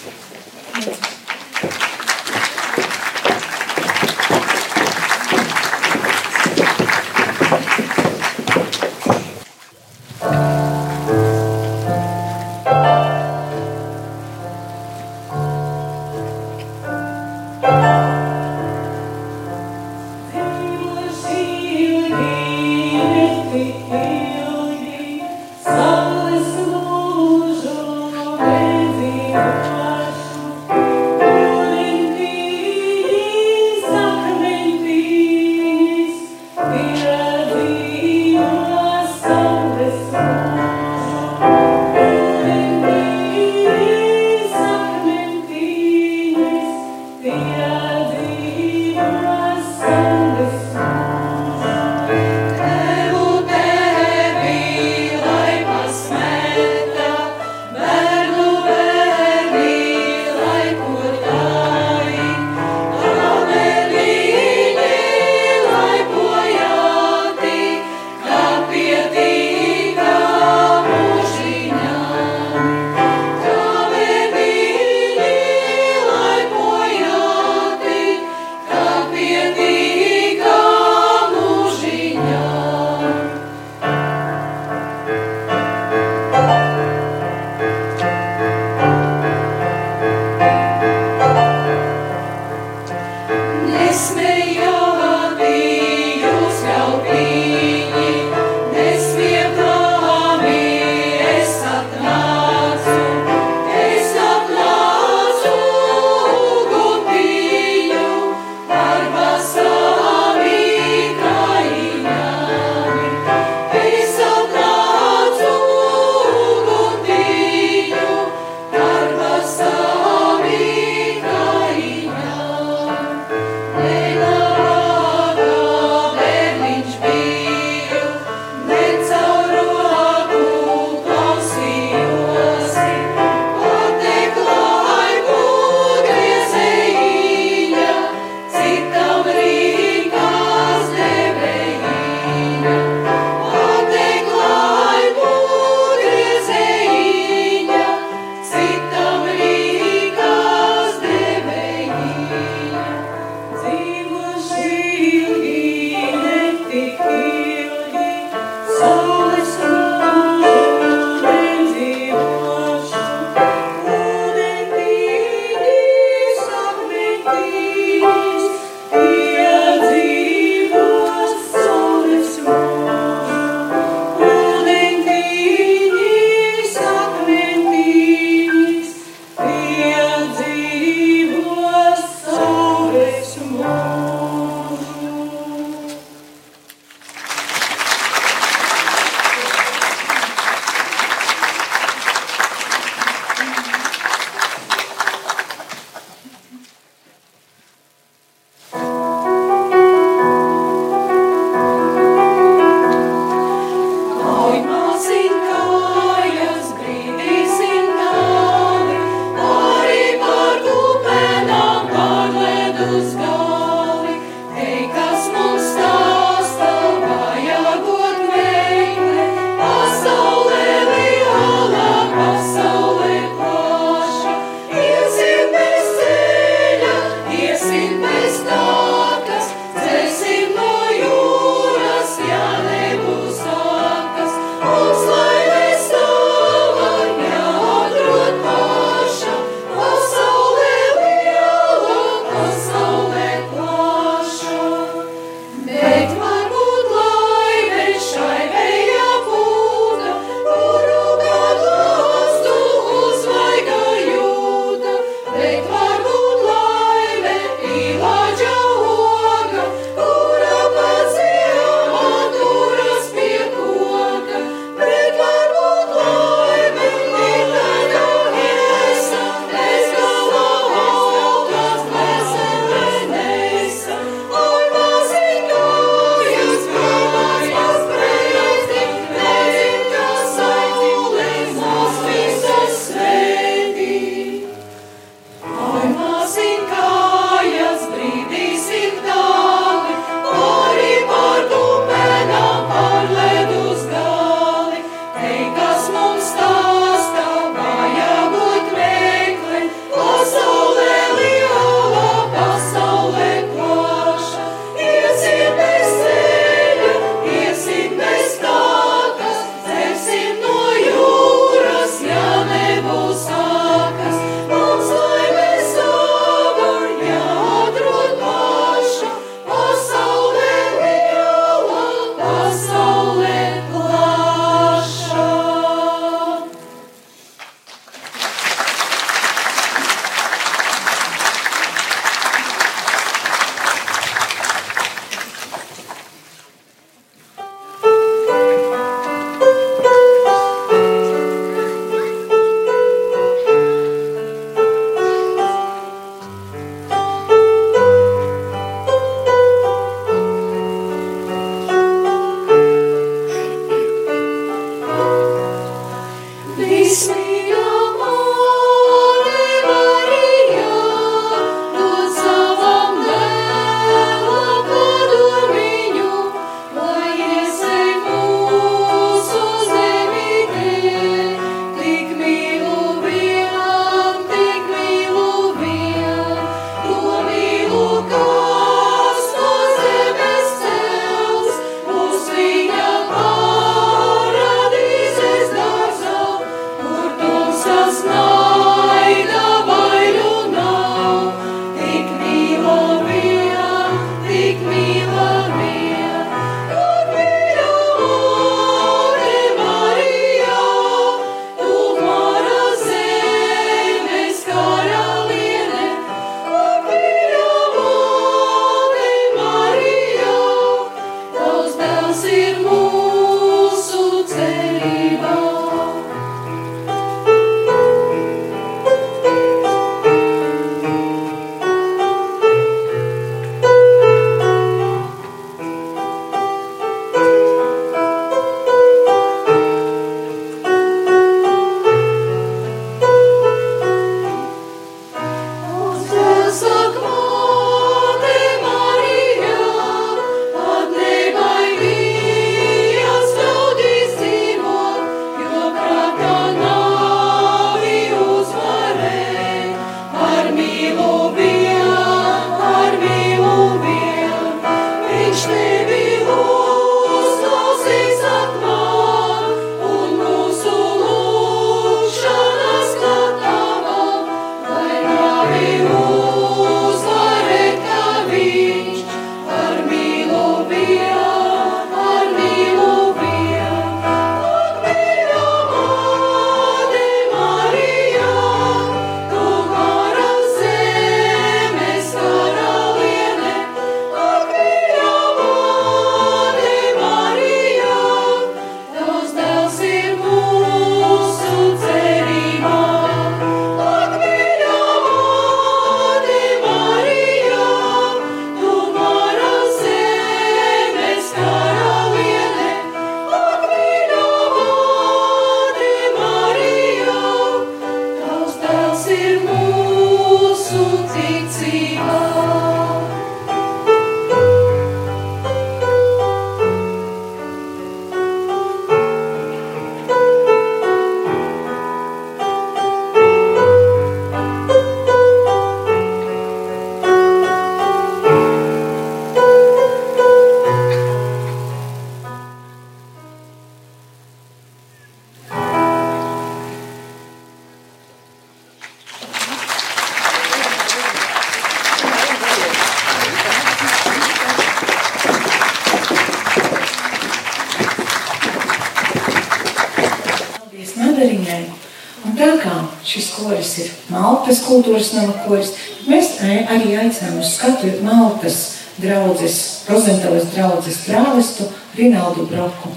Nama koris. Mēs arī aicinām uz skatu Maltas draudzes, Rozentāles draudzes prāvestu Rinaldu Broku.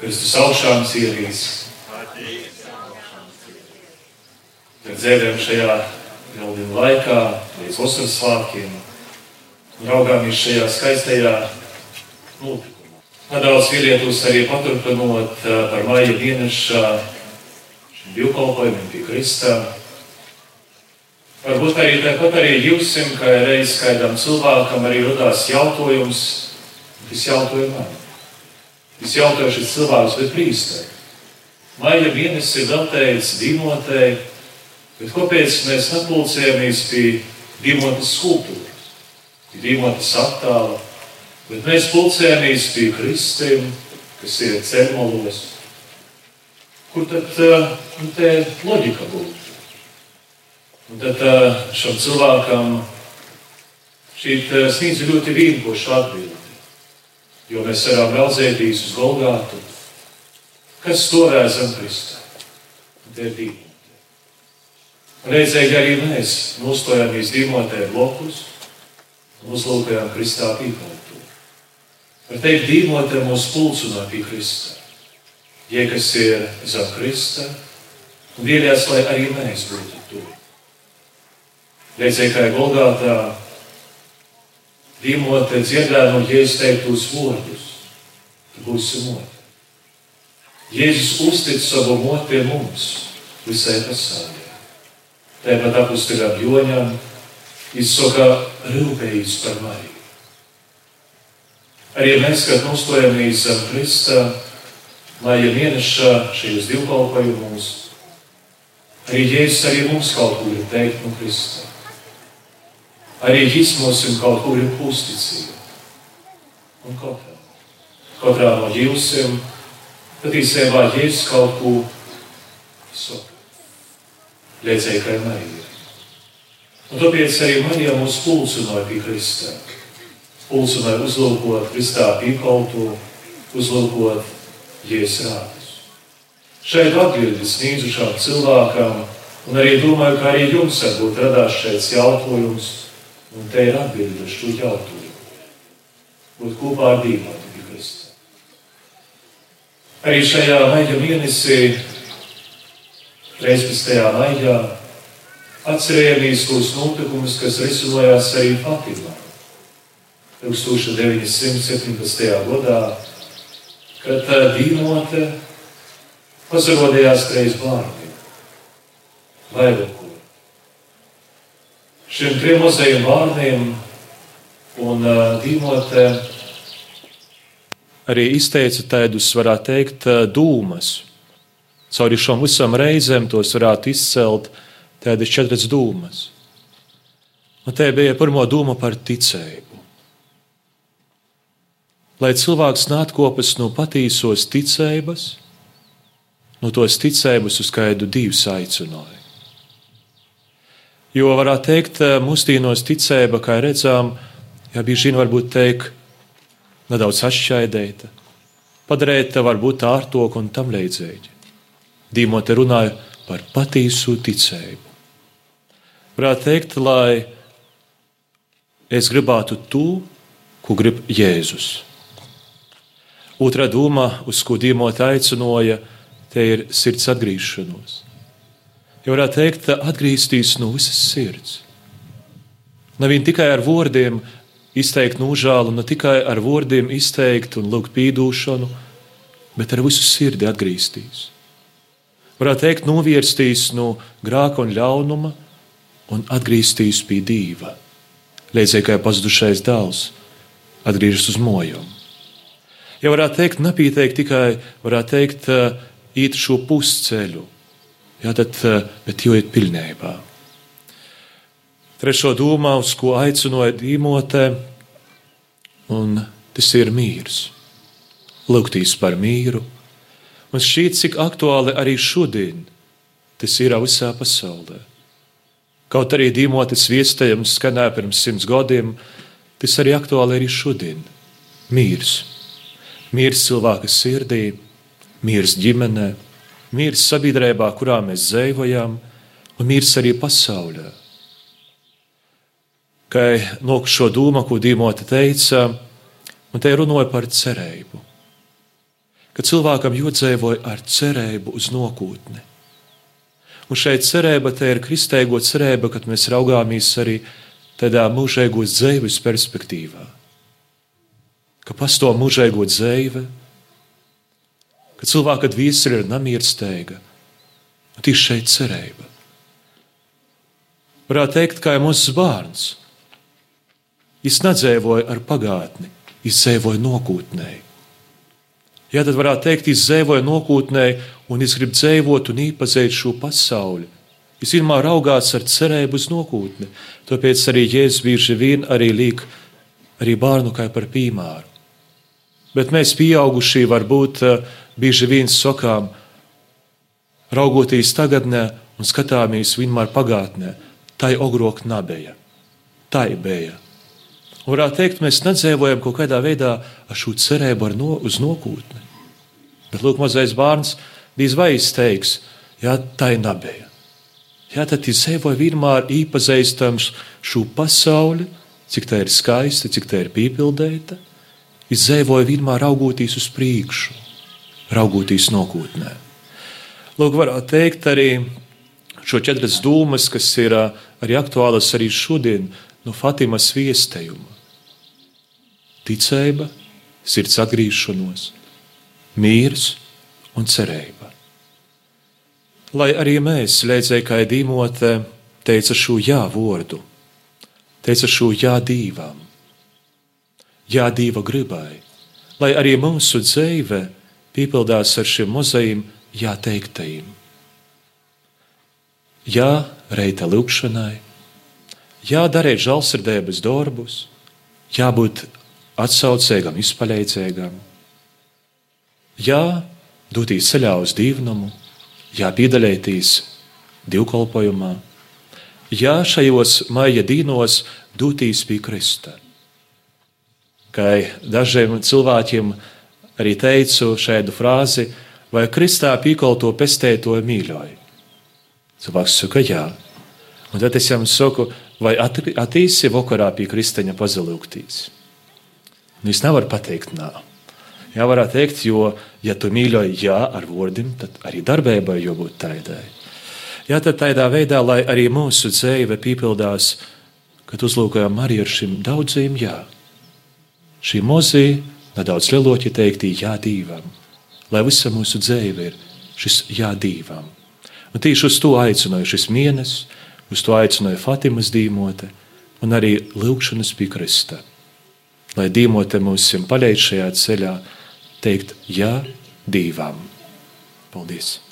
Kristus augšām cīrīs. Kad dzēdam šajā jaundienu laikā, līdz vasaras svētkiem, raugāmies šajā skaistajā. Nedaudz ielietos arī paturpinot par maija dieneša divkalpojumiem pie Kristā. Varbūt arī tāpat arī jūsim, ka reiz kādam cilvēkam arī radās jautājums, kas jautāja man. Es jautāju šis cilvēks, bet prīstē. Maija mēnesis ir veltējis dimotei, bet kāpēc mēs nepulcējamies pie dimotas skulptūras, pie dimotas attēla, Bet mēs pulcējamies pie kristiem, kas ir ceļmalos. Kur tad nu, tā loģika būtu? Un tad šam cilvēkam šī sniedz ļoti vienkārša atbildi. Jo mēs varam raudzēties uz Golgātu, kas stāvēja zem Krista. Tā ir dīmote. Reizēji arī mēs nostājāmies dīmotē blokus un uzlūkojām Kristā pīpolu. Var teikt, dīmotē mūs pulcina pie Krista. Tie, kas ir zem Krista, un vienās, lai arī mēs būtu tur. Reizē, kā Golgātā, dīmotē dziedā no Jēzus teiktos vārdus, tu būsi mote. Jēzus uztic savu moti mums, visai pasaulē. Tāpat apustīgām joņām izsaka rūpējis par mani. Arī mēs, kad nostojamies zem Krista, lai ja mēneša šajos divkalpojumos, arī Jēzus arī mums kaut kur ir teikt no Krista. Arī Jis mums kaut kur ir pusticība. Un katrā, katrā no jūsiem, patiesībā Jēzus kaut ko saka. Liecēja, ka ir Marija. Un tāpēc arī Marija mūs pulcināja pie Krista pulsu vai uzlūkot Kristā pīkoltu, uzlūkot Jēzus rādus. Šeit atbildi sniedzušām cilvēkam Un arī domāju, ka arī jums varbūt radās šeit jautājums, un te ir atbilde uz šo jautājumu. Būt kopā ar Dievu pie Krista. Arī šajā maija mēnesī, reiz pēc tajā maijā, atcerējāmies tos notikumus, kas risinājās arī Fatimā. 1917. gadā, kad Dīmote pazarodījās reiz bārniem, Vailokū. Šiem trim mazajiem bārniem un Dīmote arī izteica tādus, varētu teikt, dūmas. Cauri šām visām reizēm tos varētu izcelt tādas četras dūmas. Un te bija pirmā doma par ticību. Lai cilvēks nākotnes no patīsos ticības, no tos ticības uz kādu divu aicinājumu. Jo varētu teikt, mūsdienos ticība, kā redzām, ja bieži vien varbūt teikt, nedaudz atšķaidēta, padarīta varbūt ārtok un tam līdzīgi. Dīmote runāja par patiesu ticību. Varētu teikt, lai es gribētu to, ko grib Jēzus. Otra doma, uz ko Dīmote aicināja, te ir sirds atgriešanos. Ja varētu teikt, atgriezties no visas sirds. Nevien tikai ar vārdiem izteikt nožēlu, ne tikai ar vārdiem izteikt un lūgt pīdūšanu, bet ar visu sirdi atgriezties. Varētu teikt, novirzties no grāka un ļaunuma un atgriezties pie Dieva. Līdzīgi kā pazudušais dēls atgriežas uz mojumu. Ja varētu teikt, nepieteikt tikai, varētu teikt, īt šo pusceļu, jā, tad, bet jau ir pilnībā. Trešo domā, uz ko aicināja Dīmotē, un tas ir mīrs. Lūgtīs par mīru. Un šķiet, cik aktuāli arī šodien tas ir visā pasaulē. Kaut arī Dīmotes viestējums skanēja pirms simts gadiem, tas arī aktuāli arī šodien. Mīrs Mīrs cilvēka sirdī, mīrs ģimenē, mīrs sabiedrībā, kurā mēs dzīvojam, un mīrs arī pasaulē. Kā no šo domu, ko Dīmote teica, un te runāja par cerību. Ka cilvēkam jodzīvoja ar cerību uz nākotni. Un šeit cerība ir kristēgo cerība, kad mēs raugāmies arī tādā mūžīgos dzīves perspektīvā ka pastāv mūžīgo dzīve, ka cilvēka dvēsele ir namiersteiga. Un tieši šeit cerība. Varētu teikt, kā mūsu bērns. Viņš nedzīvoja ar pagātni, viņš dzīvoja nākotnē. Jā, tad varētu teikt, viņš dzīvoja nākotnē, un viņš grib dzīvot un iepazīt šo pasauli. Viņš vienmēr raugās ar cerību uz nākotni. Tāpēc arī Jēzus bieži vien arī liek arī bērnu kā par piemēru. Bet mēs, pieaugušie, varbūt eh, bieži vien sakām, raugoties tagadnē un skatāmies vienmēr pagātnē, tai ogrok nebija. Tā ir bija. Un varētu teikt, mēs nedzīvojam kaut kādā veidā ar šo cerību no, uz nākotni. Bet, lūk, mazais bērns diez vai izteiks, jā, tā ir nebija. Jā, tad sevoja vienmēr īpazīstams šo pasauli, cik tā ir skaista, cik tā ir pīpildēta izzēvoja vienmēr raugoties uz priekšu, raugoties nākotnē. Lūk, varētu teikt arī šo četras dūmas, kas ir arī aktuālas arī šodien no Fatimas viestējuma. Ticība, sirds atgriešanos, mīrs un cerība. Lai arī mēs, Lēdzēji, kā Dīmote, teica šo jā vārdu, teica šo jā dīvām, jā, Dieva gribai, lai arī mūsu dzīve piepildās ar šiem mozaīm jāteiktajiem. Jā, reita lūkšanai, jā, darīt žēlsirdības darbus, jābūt atsaucīgam, izpaļīgam, jā, doties ceļā uz dīvnumu, jā, piedalīties divkolpojumā, jā, šajos maija dīnos doties pie Krista kā dažiem cilvēkiem arī teicu šādu frāzi, vai Kristā pīkolto pestēto mīļoju. Cilvēks saka, jā. Un tad es viņam saku, vai attīsi vakarā pie kristeņa pazilūktīs. Viņš nevar pateikt, nē. Jā, varētu teikt, jo, ja tu mīļoji jā ar vārdiem, tad arī darbībai jābūt tādai. Jā, tad tādā veidā, lai arī mūsu dzīve piepildās, kad uzlūkojam arī ar šīm daudziem jā. Šī mozī, nedaudz lieloķi teikti jā dīvam, lai visa mūsu dzīve ir šis jā dīvam. Un tieši uz to aicināja šis mēnesis, uz to aicināja Fatimas dīmote un arī lūkšanas pie Krista. Lai dīmote mūs paļauj šajā ceļā, teikt jā dīvam. Paldies!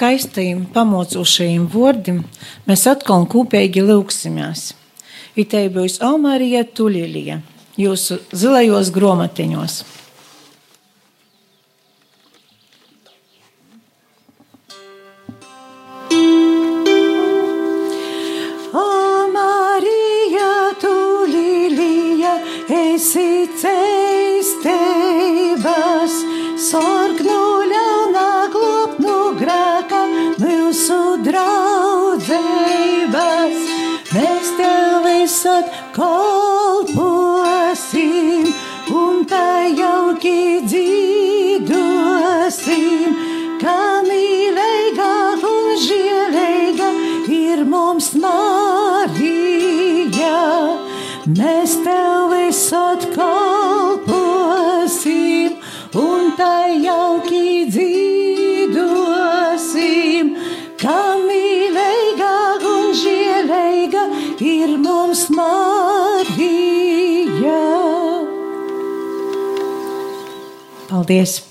Skaistajiem, pamocošajiem vārdiem mēs atkal kopīgi lūksimies. Itei būs Almārija Tuļīlija, jūsu zilajos gromatiņos. Esi ceistības, sorgnu ļaunā kalposim un tā jauki dzīdosim, kā mīlīga un žēlīga ir mums Marija. Mēs tev visat kalposim un tā jauki dzīdosim, kā mīlīga un žēlīga ir mums Marija. Paldies!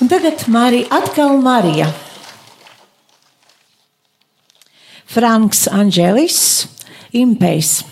Un tagad Marija, atkal Marija. Franks Anģelis, Impejs.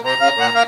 Thank you.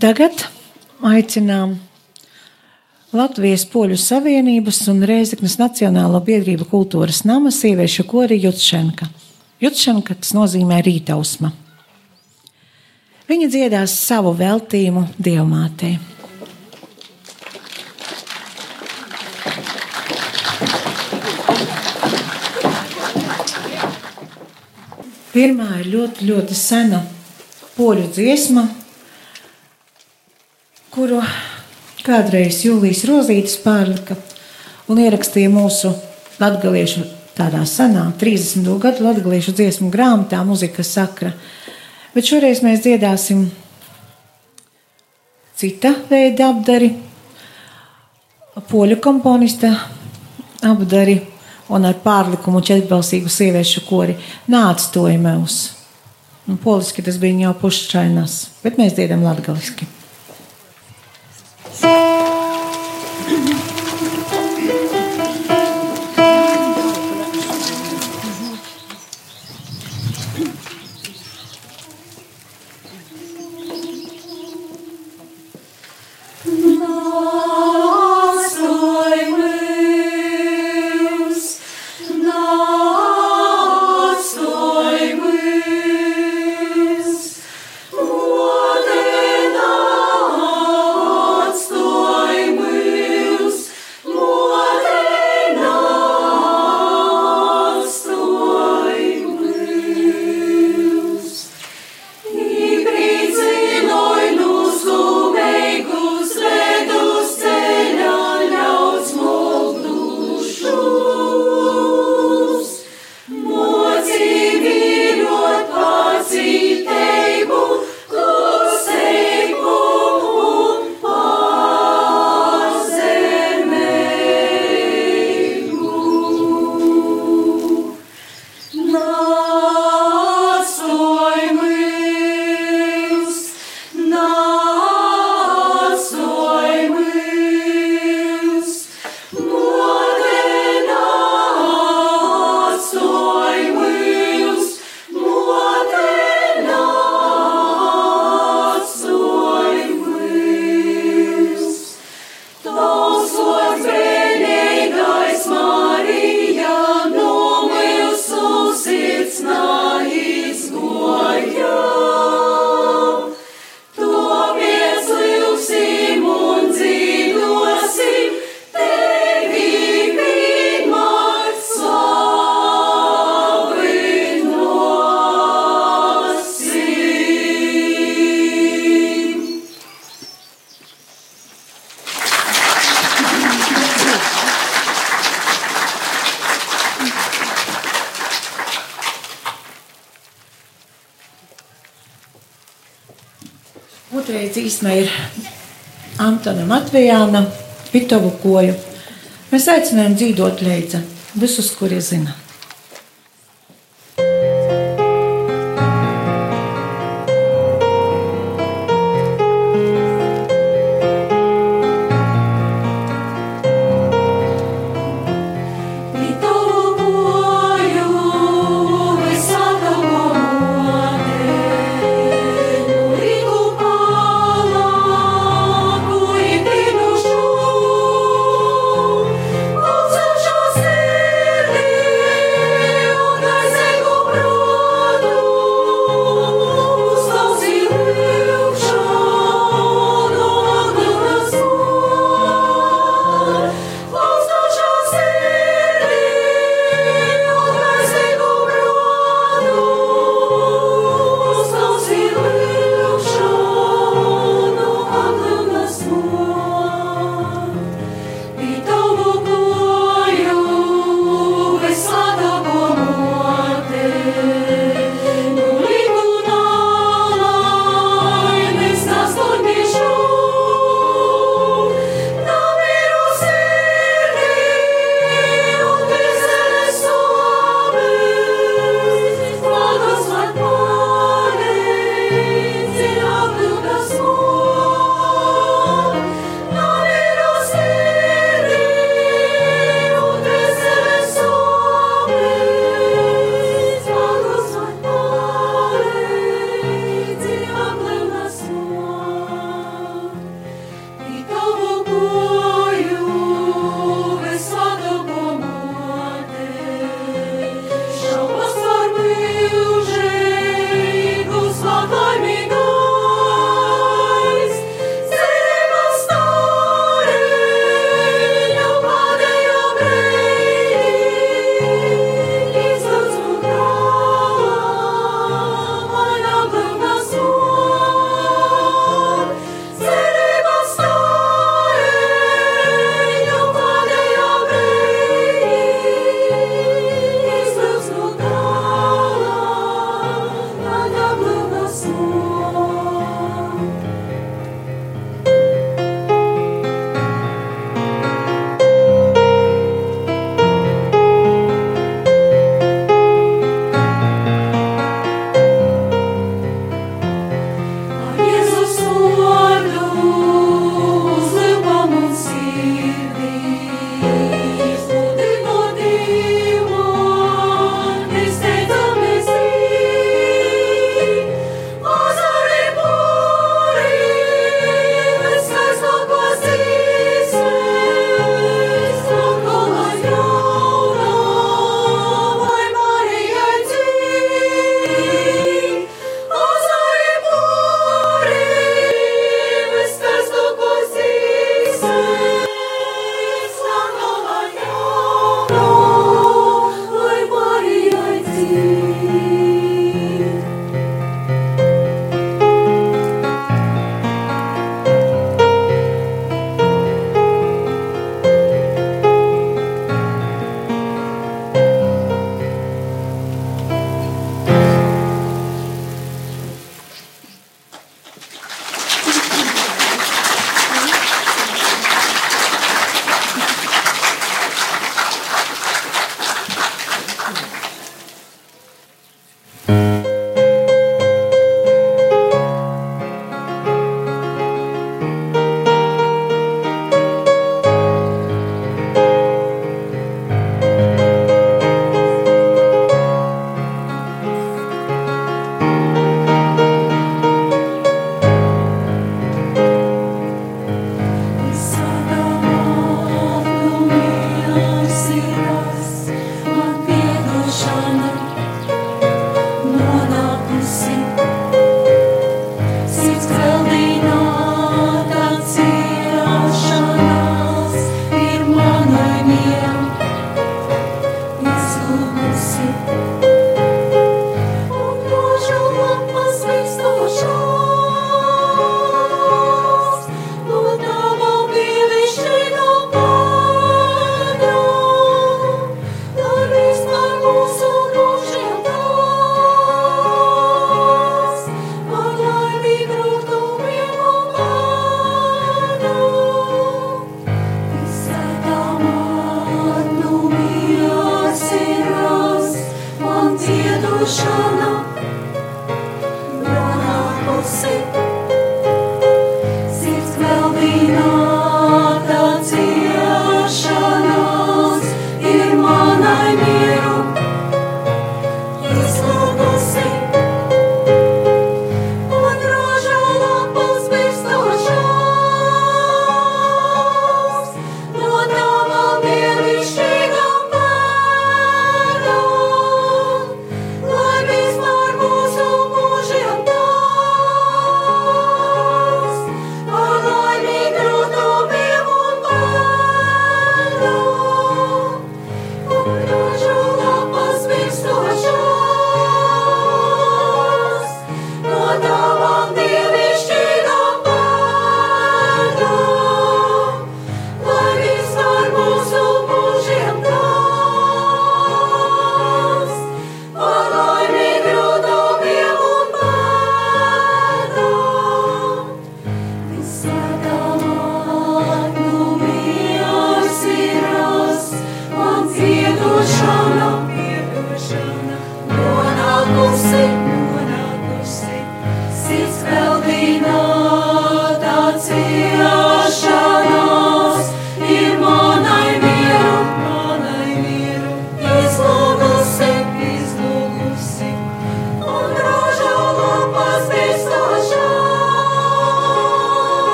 Tagad aicinām Latvijas Poļu Savienības un Reizeknas Nacionālo biedrību kultūras nama sieviešu kori Jutšenka. Jutšenka tas nozīmē rītausma. Viņa dziedās savu veltījumu Dievmātei. Pirmā ir ļoti, ļoti sena poļu dziesma, kuru kādreiz Jūlijas Rozītis pārlika un ierakstīja mūsu latgaliešu tādā senā 30. gadu latgaliešu dziesmu grāmatā muzika sakra. Bet šoreiz mēs dziedāsim cita veida apdari, poļu komponista apdari un ar pārlikumu četrbalsīgu sieviešu kori nāc to imēvs. Un poliski tas bija jau pušķainas, bet mēs dziedam latgaliski. Īsmē ir Antona Matvejāna Pitovu koju. Mēs aicinājām dzīvot leidza visus, kuri zina.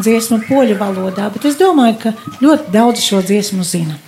Dziesmu poļu valodā, bet es domāju, ka ļoti daudz šo dziesmu zina.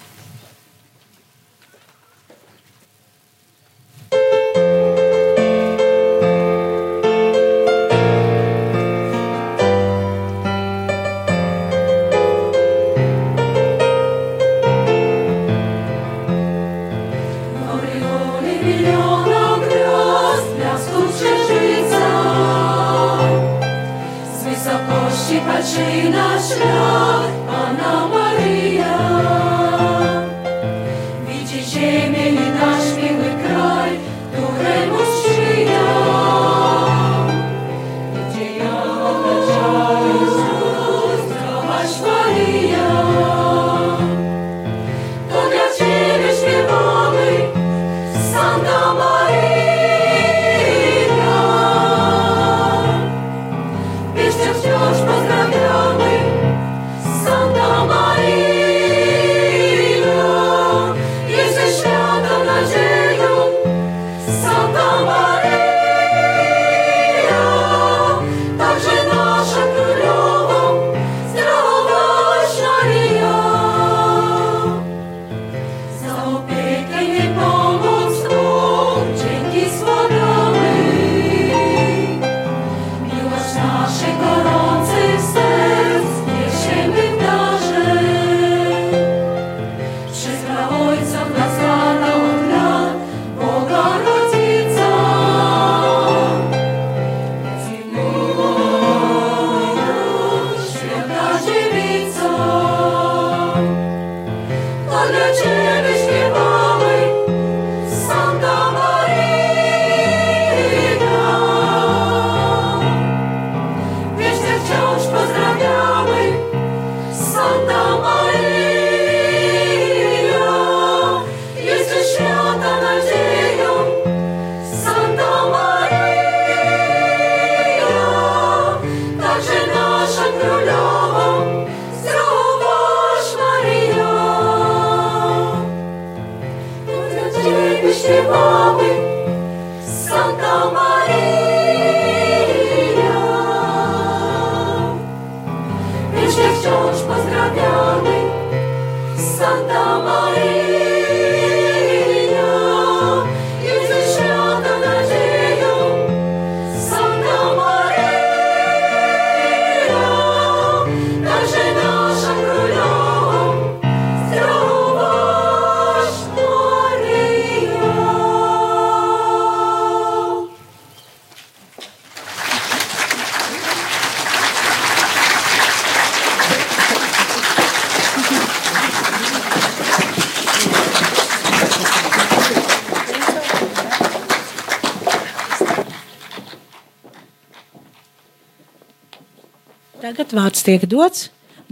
Tagad vārds tiek dots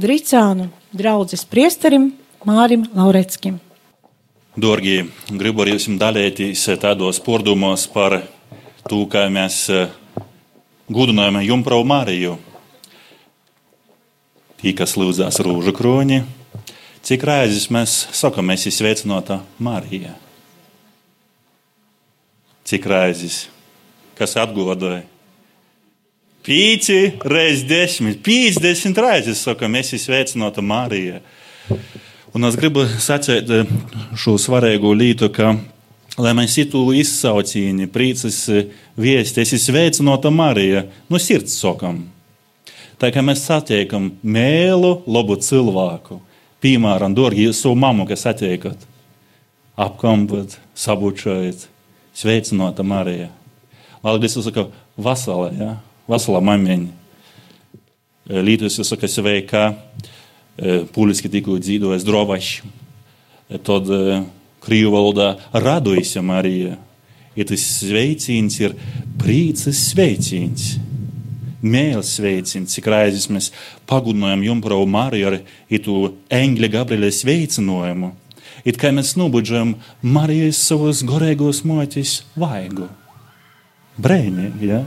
Drīcānu draudzes priesterim Mārim Laureckim. Dārgie, gribu ar jums dalīties tādos pordumos par to, kā mēs eh, gudinājam Jumpravu Mariju. Tī, kas lūdzās rūžu kroņi, cik reizes mēs sakām, mēs esam sveicināta Marija. Cik reizes, kas atgodoja Pīci reizes desmit, pīcdesmit reizes saka, mēs esam sveicināti Mārijā. Un es gribu sacīt eh, šo svarīgo lietu, ka, lai mēs itu izsaucīni, prīcis eh, viesti, es esmu sveicināta Marija, no sirds sakam. Tā kā mēs satiekam mēlu, labu cilvēku, piemēram, dārgi savu mammu, kas satiekat, apkampat, sabučojat, sveicināta Marija. Latvijas saka, vasala, ja? Vasala maimeņa. Līdus saka sveika, pūliski tikko dzīvojas drovaši. Tad krīvu valodā radojas Marija. Ir tas sveiciens ir prīces sveiciens. Mēls sveiciens, cik reizes mēs pagudinājam Jumpravu Mariju ar itu Engļa Gabriela sveicinājumu. It kā mēs nobudžam Marijas savos gorēgos motis vaigu. Brēnīgi, ja?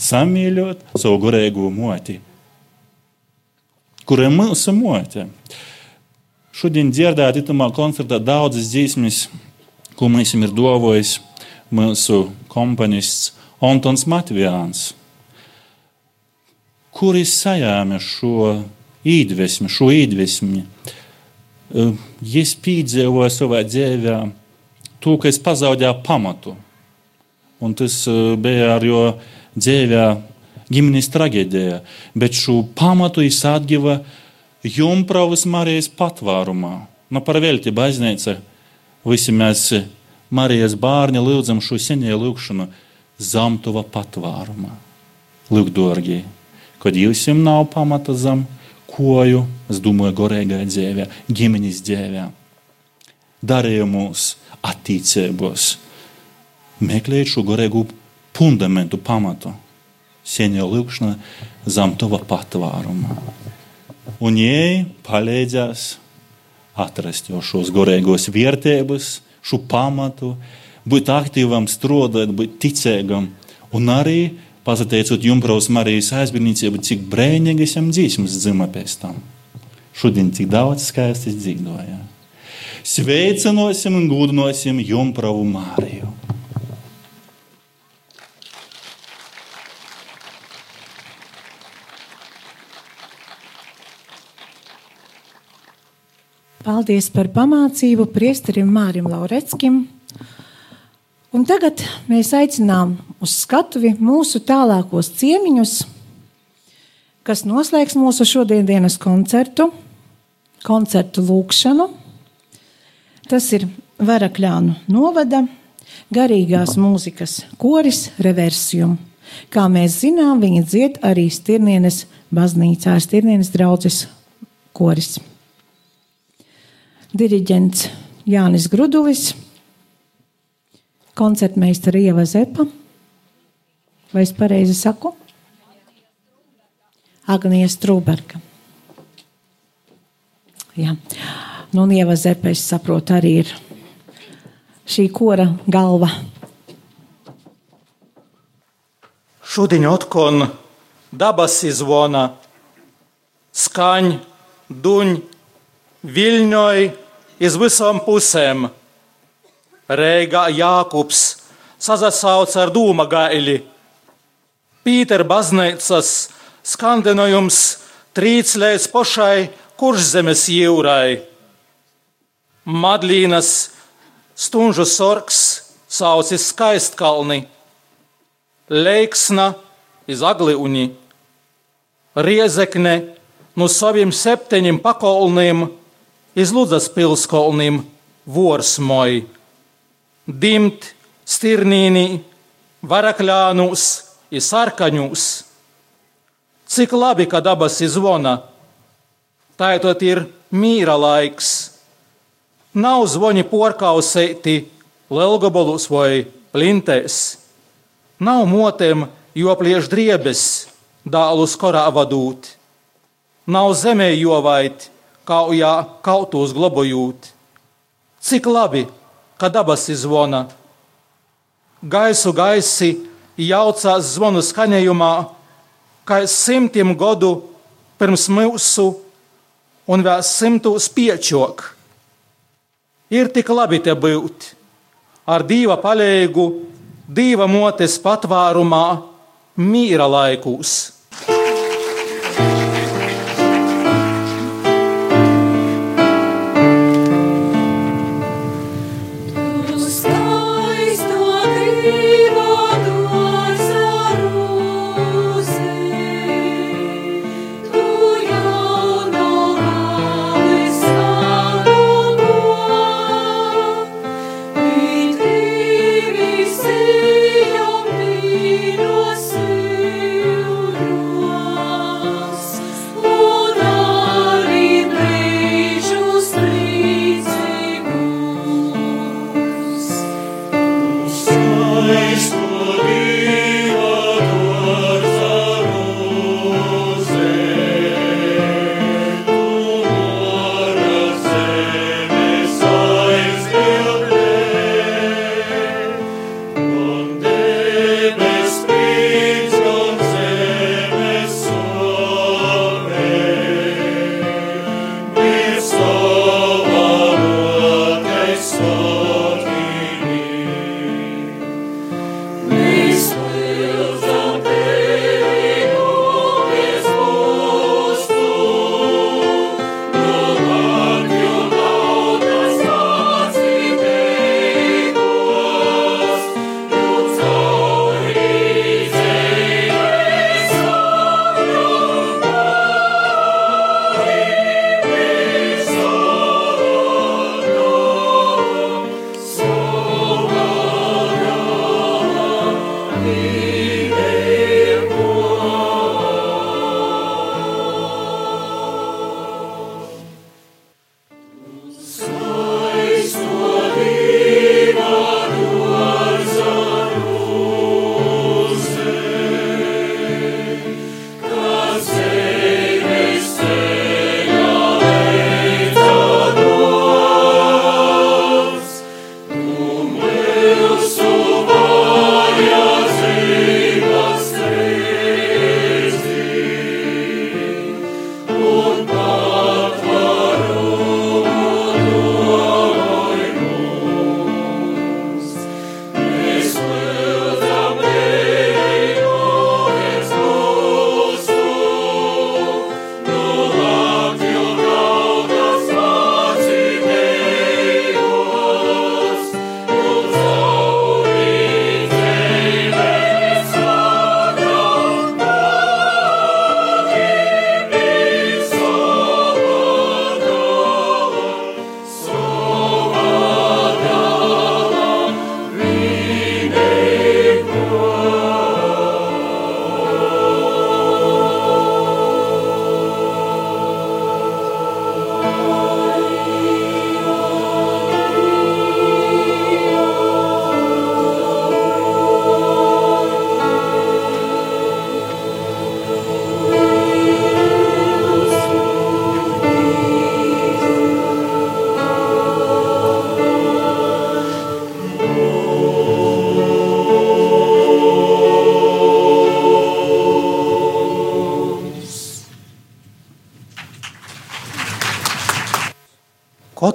Samīļot savu gurēgo moti, kuriem mūsu moti. Šodien dzirdēt itamā koncertā daudzas dziesmas, ko mums ir dovojis mūsu komponists Antons Matvijāns, kuris sajāma šo iedvesmu, šo iedvesmu. Es piedzīvoju savā dzīvē to, ka es pazaudēju pamatu. Un tas bija ar jo dzīvē, ģimenes traģēdijā, bet šo pamatu es atgiva Jumpravas Marijas patvārumā. Nu, par velti baznīca, visi mēs Marijas bārni lūdzam šo senie lūgšanu Zamtuva patvārumā. Lūk, dārgie, kad jums nav pamata zem koju, es domāju, gorīgā dzīvē, ģimenes dzīvē, darījumus, attīstībos, meklēt šo gorīgu fundamentu, pamatu sieņa lūkšana zem tava patvāruma. Un jai palīdzēs atrast jau šos gorīgos vērtības, šo pamatu, būt aktīvam, strādāt, būt ticīgam un arī pateicot Jumpraus Marijas aizbildniecību, cik brēnīgi esam dzīsmas dzima pēc tam. Šodien cik daudz skaistas dzīvoja. Sveicinosim un gudinosim Jumpravu Mariju. Paldies par pamācību priesterim Mārim Laureckim. Un tagad mēs aicinām uz skatuvi mūsu tālākos ciemiņus, kas noslēgs mūsu šodienas koncertu, koncertu lūkšanu. Tas ir Varakļānu novada garīgās mūzikas koris Reversium. Kā mēs zinām, viņi dzied arī Stirnienes baznīcā, Stirnienes draudzes koris. Diriģents Jānis Grudulis, koncertmeistara Ieva Zepa. Vai es pareizi saku? Agnija Strūberga. Jā. Nu, un Ieva Zepa, es saprotu, arī ir šī kora galva. Šodien atkon dabas izvona, skaņ, duņ, viļņoj iz visām pusēm. Reiga Jākups sazasauc ar dūma gaili. Pīter baznīcas skandinojums trīc līdz pašai kurszemes jūrai. Madlīnas stunžu sorgs saucis skaistkalni, Leiksna iz Agliuni, Riezekne no saviem septiņiem pakolniem iz Ludzas pilskolniem Vorsmoj, Dimt, Stirnīnī, Varakļānūs, Sarkaņūs. Cik labi, ka dabas izvona, tā ir mīra laiks. Nav zvoni porkausēti Lelgabolus vai Lintēs. Nav motēm, jo plieš driebes, dālus korā vadūt. Nav zemē jovait, kaujā kautos globojūt. Cik labi, ka dabas izvona. Gaisu gaisi jaucās zvanu skaņojumā, kā simtiem gadu pirms mūsu un vēl simtus piečok. Ir tik labi te būt ar dieva palīgu, dieva motes patvārumā, mīra laikūs.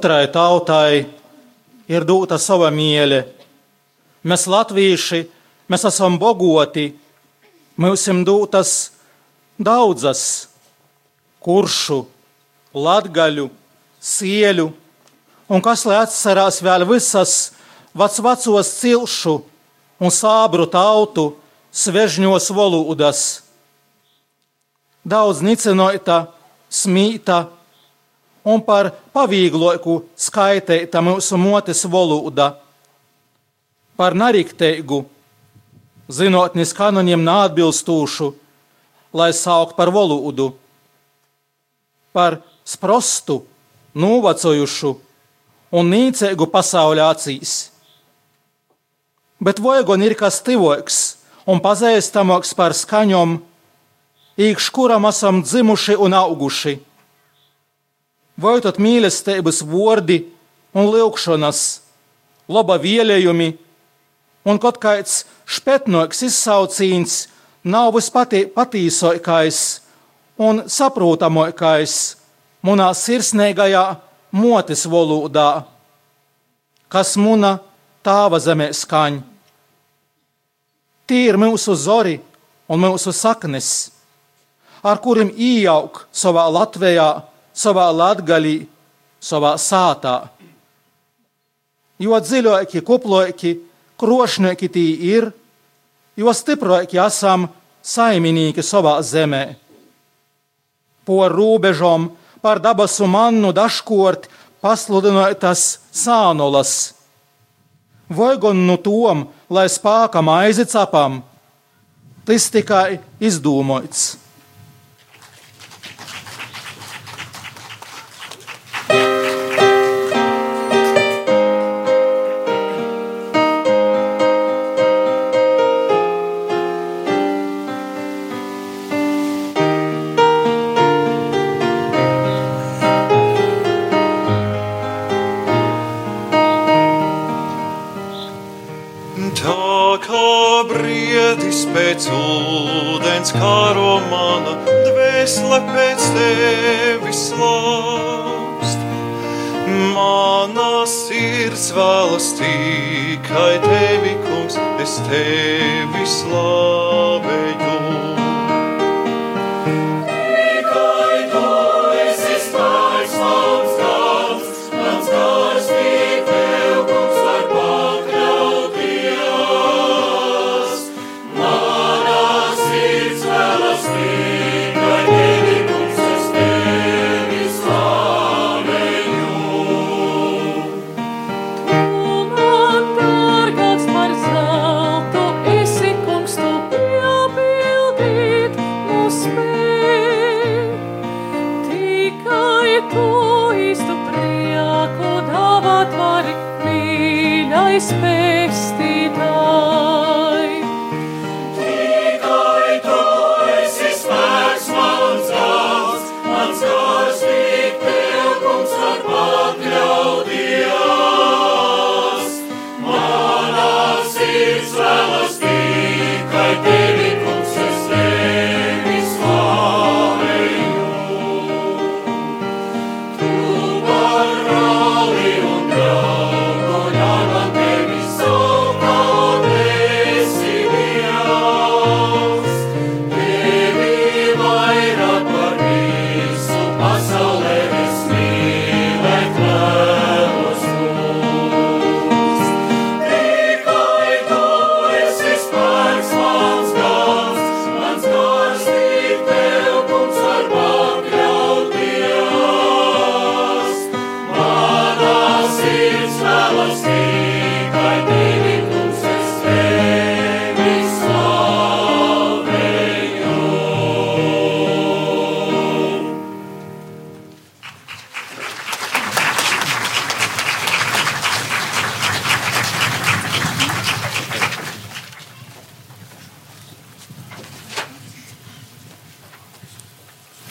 Katrai tautai ir dota sava mīļa. Mēs, latvieši, mēs esam bogoti, mums ir dotas daudzas kuršu, latgaļu, sieļu, un kas lai atcerās vēl visas vecvecos cilšu un sābru tautu svežņos valodas. Daudz nicinoita, smīta un par pavīgloku skaitēta mūsu motes valoda, par narikteigu, zinotnis kanoniem neatbilstūšu, lai saukt par valodu, par sprostu, novacojušu un nīcēgu pasaulē acīs. Bet vojagon ir kas tivoks un pazīstamāks par skaņom, īkš kuram esam dzimuši un auguši vai tad mīlestības vārdi un lūkšanas, laba vēlējumi, un kaut kāds špetnoks izsaucīns nav vispatīsākais un saprotamākais manā sirsnīgajā motes valodā, kas muna tāva zemē skaņ. Tie ir mūsu zori un mūsu saknes, ar kuriem iejauk savā Latvijā savā latgaļī, savā sātā. Jo dziļāki, kuplāki, krošnieki tī ir, jo stiprāki esam saimnieki savā zemē. Po robežām par dabasu mannu dažkort pasludinātas sānolas. Vai gan no tom, lai spāka maizi capam, tas tikai izdomāts. tikai tevi, kungs, es tevi slavu.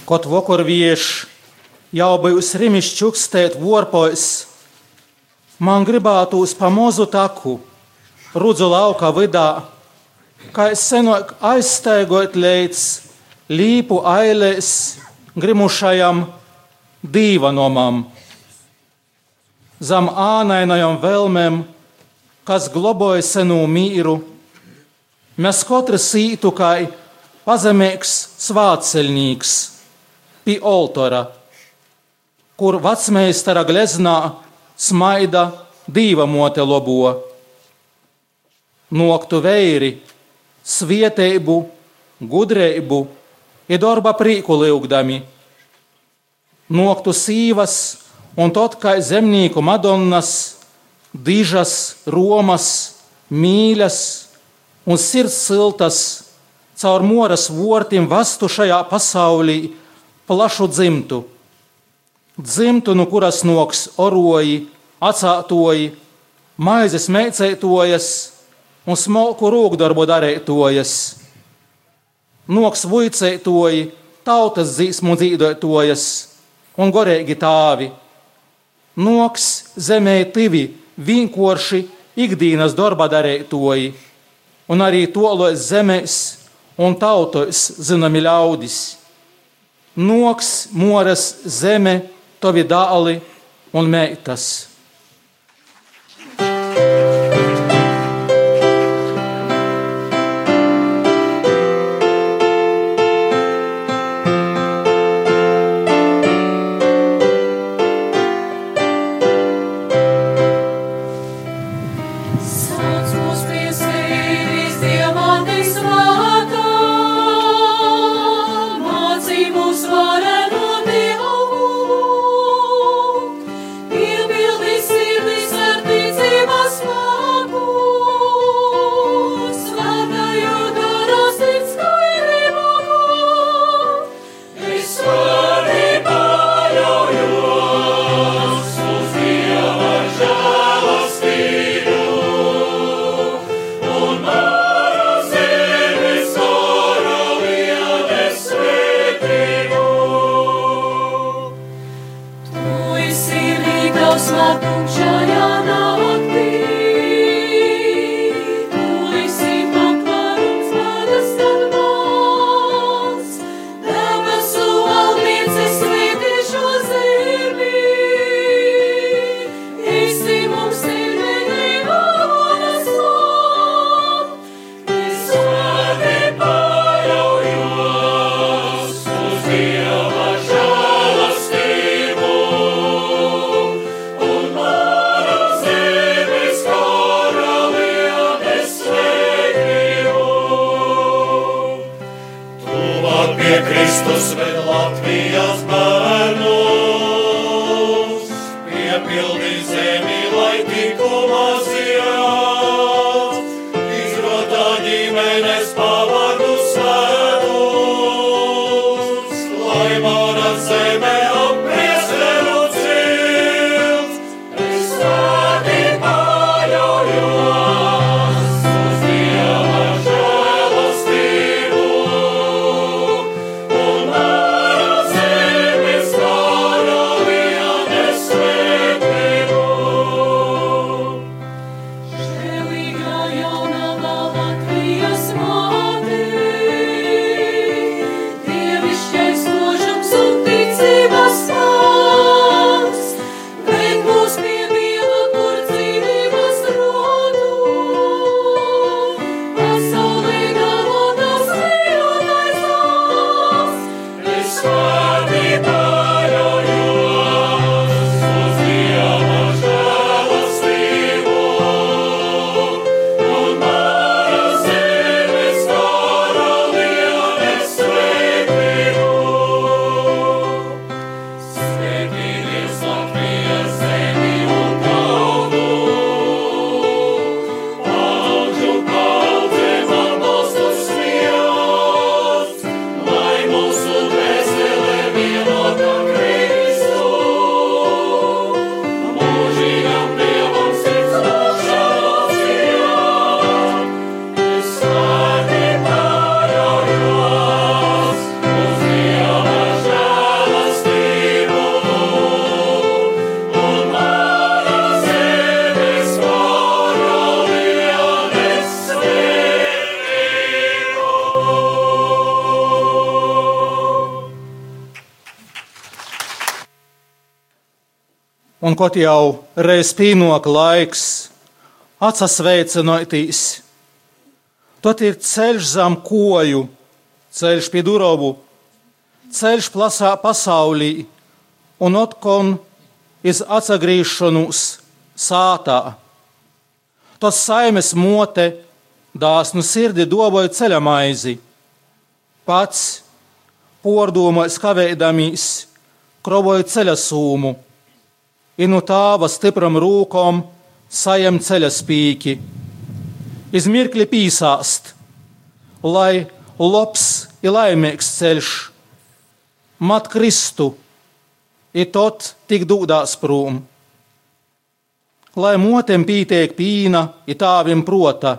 Kot vokurvieši jau bijis rimis čukstēt vorpojas, man gribētos pa mozu taku, rudzu lauka vidā, kā es senāk aizstaigot līdz līpu ailēs grimušajam dīvanomam. zem ānainajām vēlmēm, kas globoja senu mīru, mēs katrs ītu kā pazemīgs svāceļnieks pie oltora, kur vecmeistara gleznā smaida dieva mote lobo. Noktu veiri, svietēbu, gudrību, ir darba prīku lūgdami. Noktu sīvas un tot kā zemnieku madonnas, dižas, romas, mīļas un sirds siltas caur moras vortim vastu šajā pasaulī plašu dzimtu. Dzimtu, no kuras noks oroji, atsātoji, maizes meicētojas un smalku rūkdarbu darētojas. Noks vuicētoji, tautas dzīsmu dzīvotojas un gorēgi tāvi. Noks zemē tivi vienkārši ikdienas darba darētoji, un arī tolos zemēs un tautos zināmi ļaudis. Noks, moras zeme, tovi dāli un meitas. Sauc un kaut jau reiz pīnoka laiks, atsasveicinoties, tad ir ceļš zem koju, ceļš pie durovu, ceļš plasā pasaulī, un otkon iz atsagrīšanos sātā. Tas saimes mote dāsnu sirdi doboja ceļa maizi, pats pordomais kavēdamīs, krovoja ceļa no tāva stipram rūkom sajem ceļa spīki, izmirkli pīsāst, lai labs ir laimīgs ceļš, mat Kristu, ir tot tik dūdās prūm. Lai motem pītiek pīna, ir tāvim prota,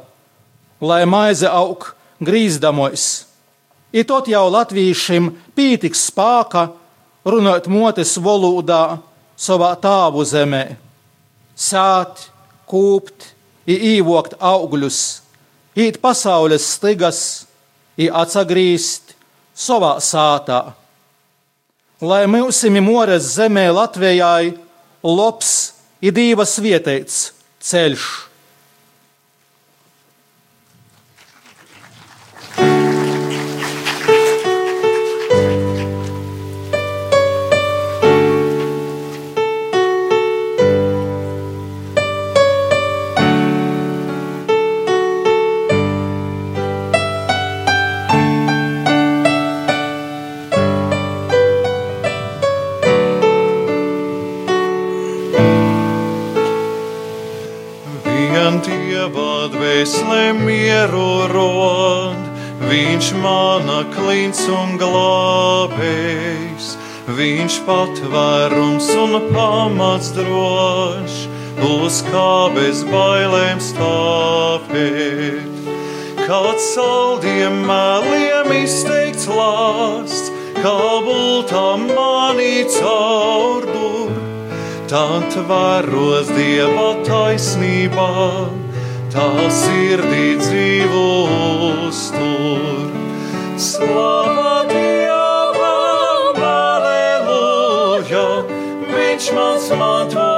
lai maize aug grīzdamos. Ir tot jau latviešiem pītiks spāka, runāt motes valodā savā tāvu zemē, sāt, kūpt, īvokt augļus, īt pasaules stigas, atsagrīst savā sātā lai mūsim mores zemē Latvijai labs ir divas vietas ceļš. Klints un glābējs, viņš patvērums un pamats drošs, uz kā bez bailēm stāvēt. Kāds saldiem mēliem izteikts lāsts, kā bultā manī caurdur Tad vēros dieva taisnībā, tā sirdī dzīvos tur. Slava Dievam, aleluja, viņš mans mantojums,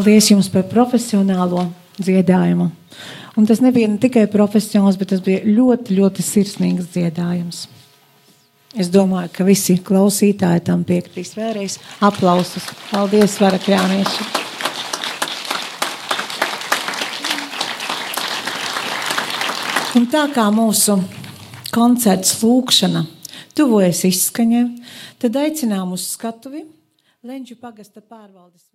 Paldies jums par profesionālo dziedājumu. Un tas nebija ne tikai profesionāls, bet tas bija ļoti, ļoti sirsnīgs dziedājums. Es domāju, ka visi klausītāji tam piekritīs vēlreiz. Aplausus! Paldies, Varakļānieši! Un tā kā mūsu koncerts lūkšana tuvojas izskaņai, tad aicinām uz skatuvi Lenģu pagasta pārvaldes.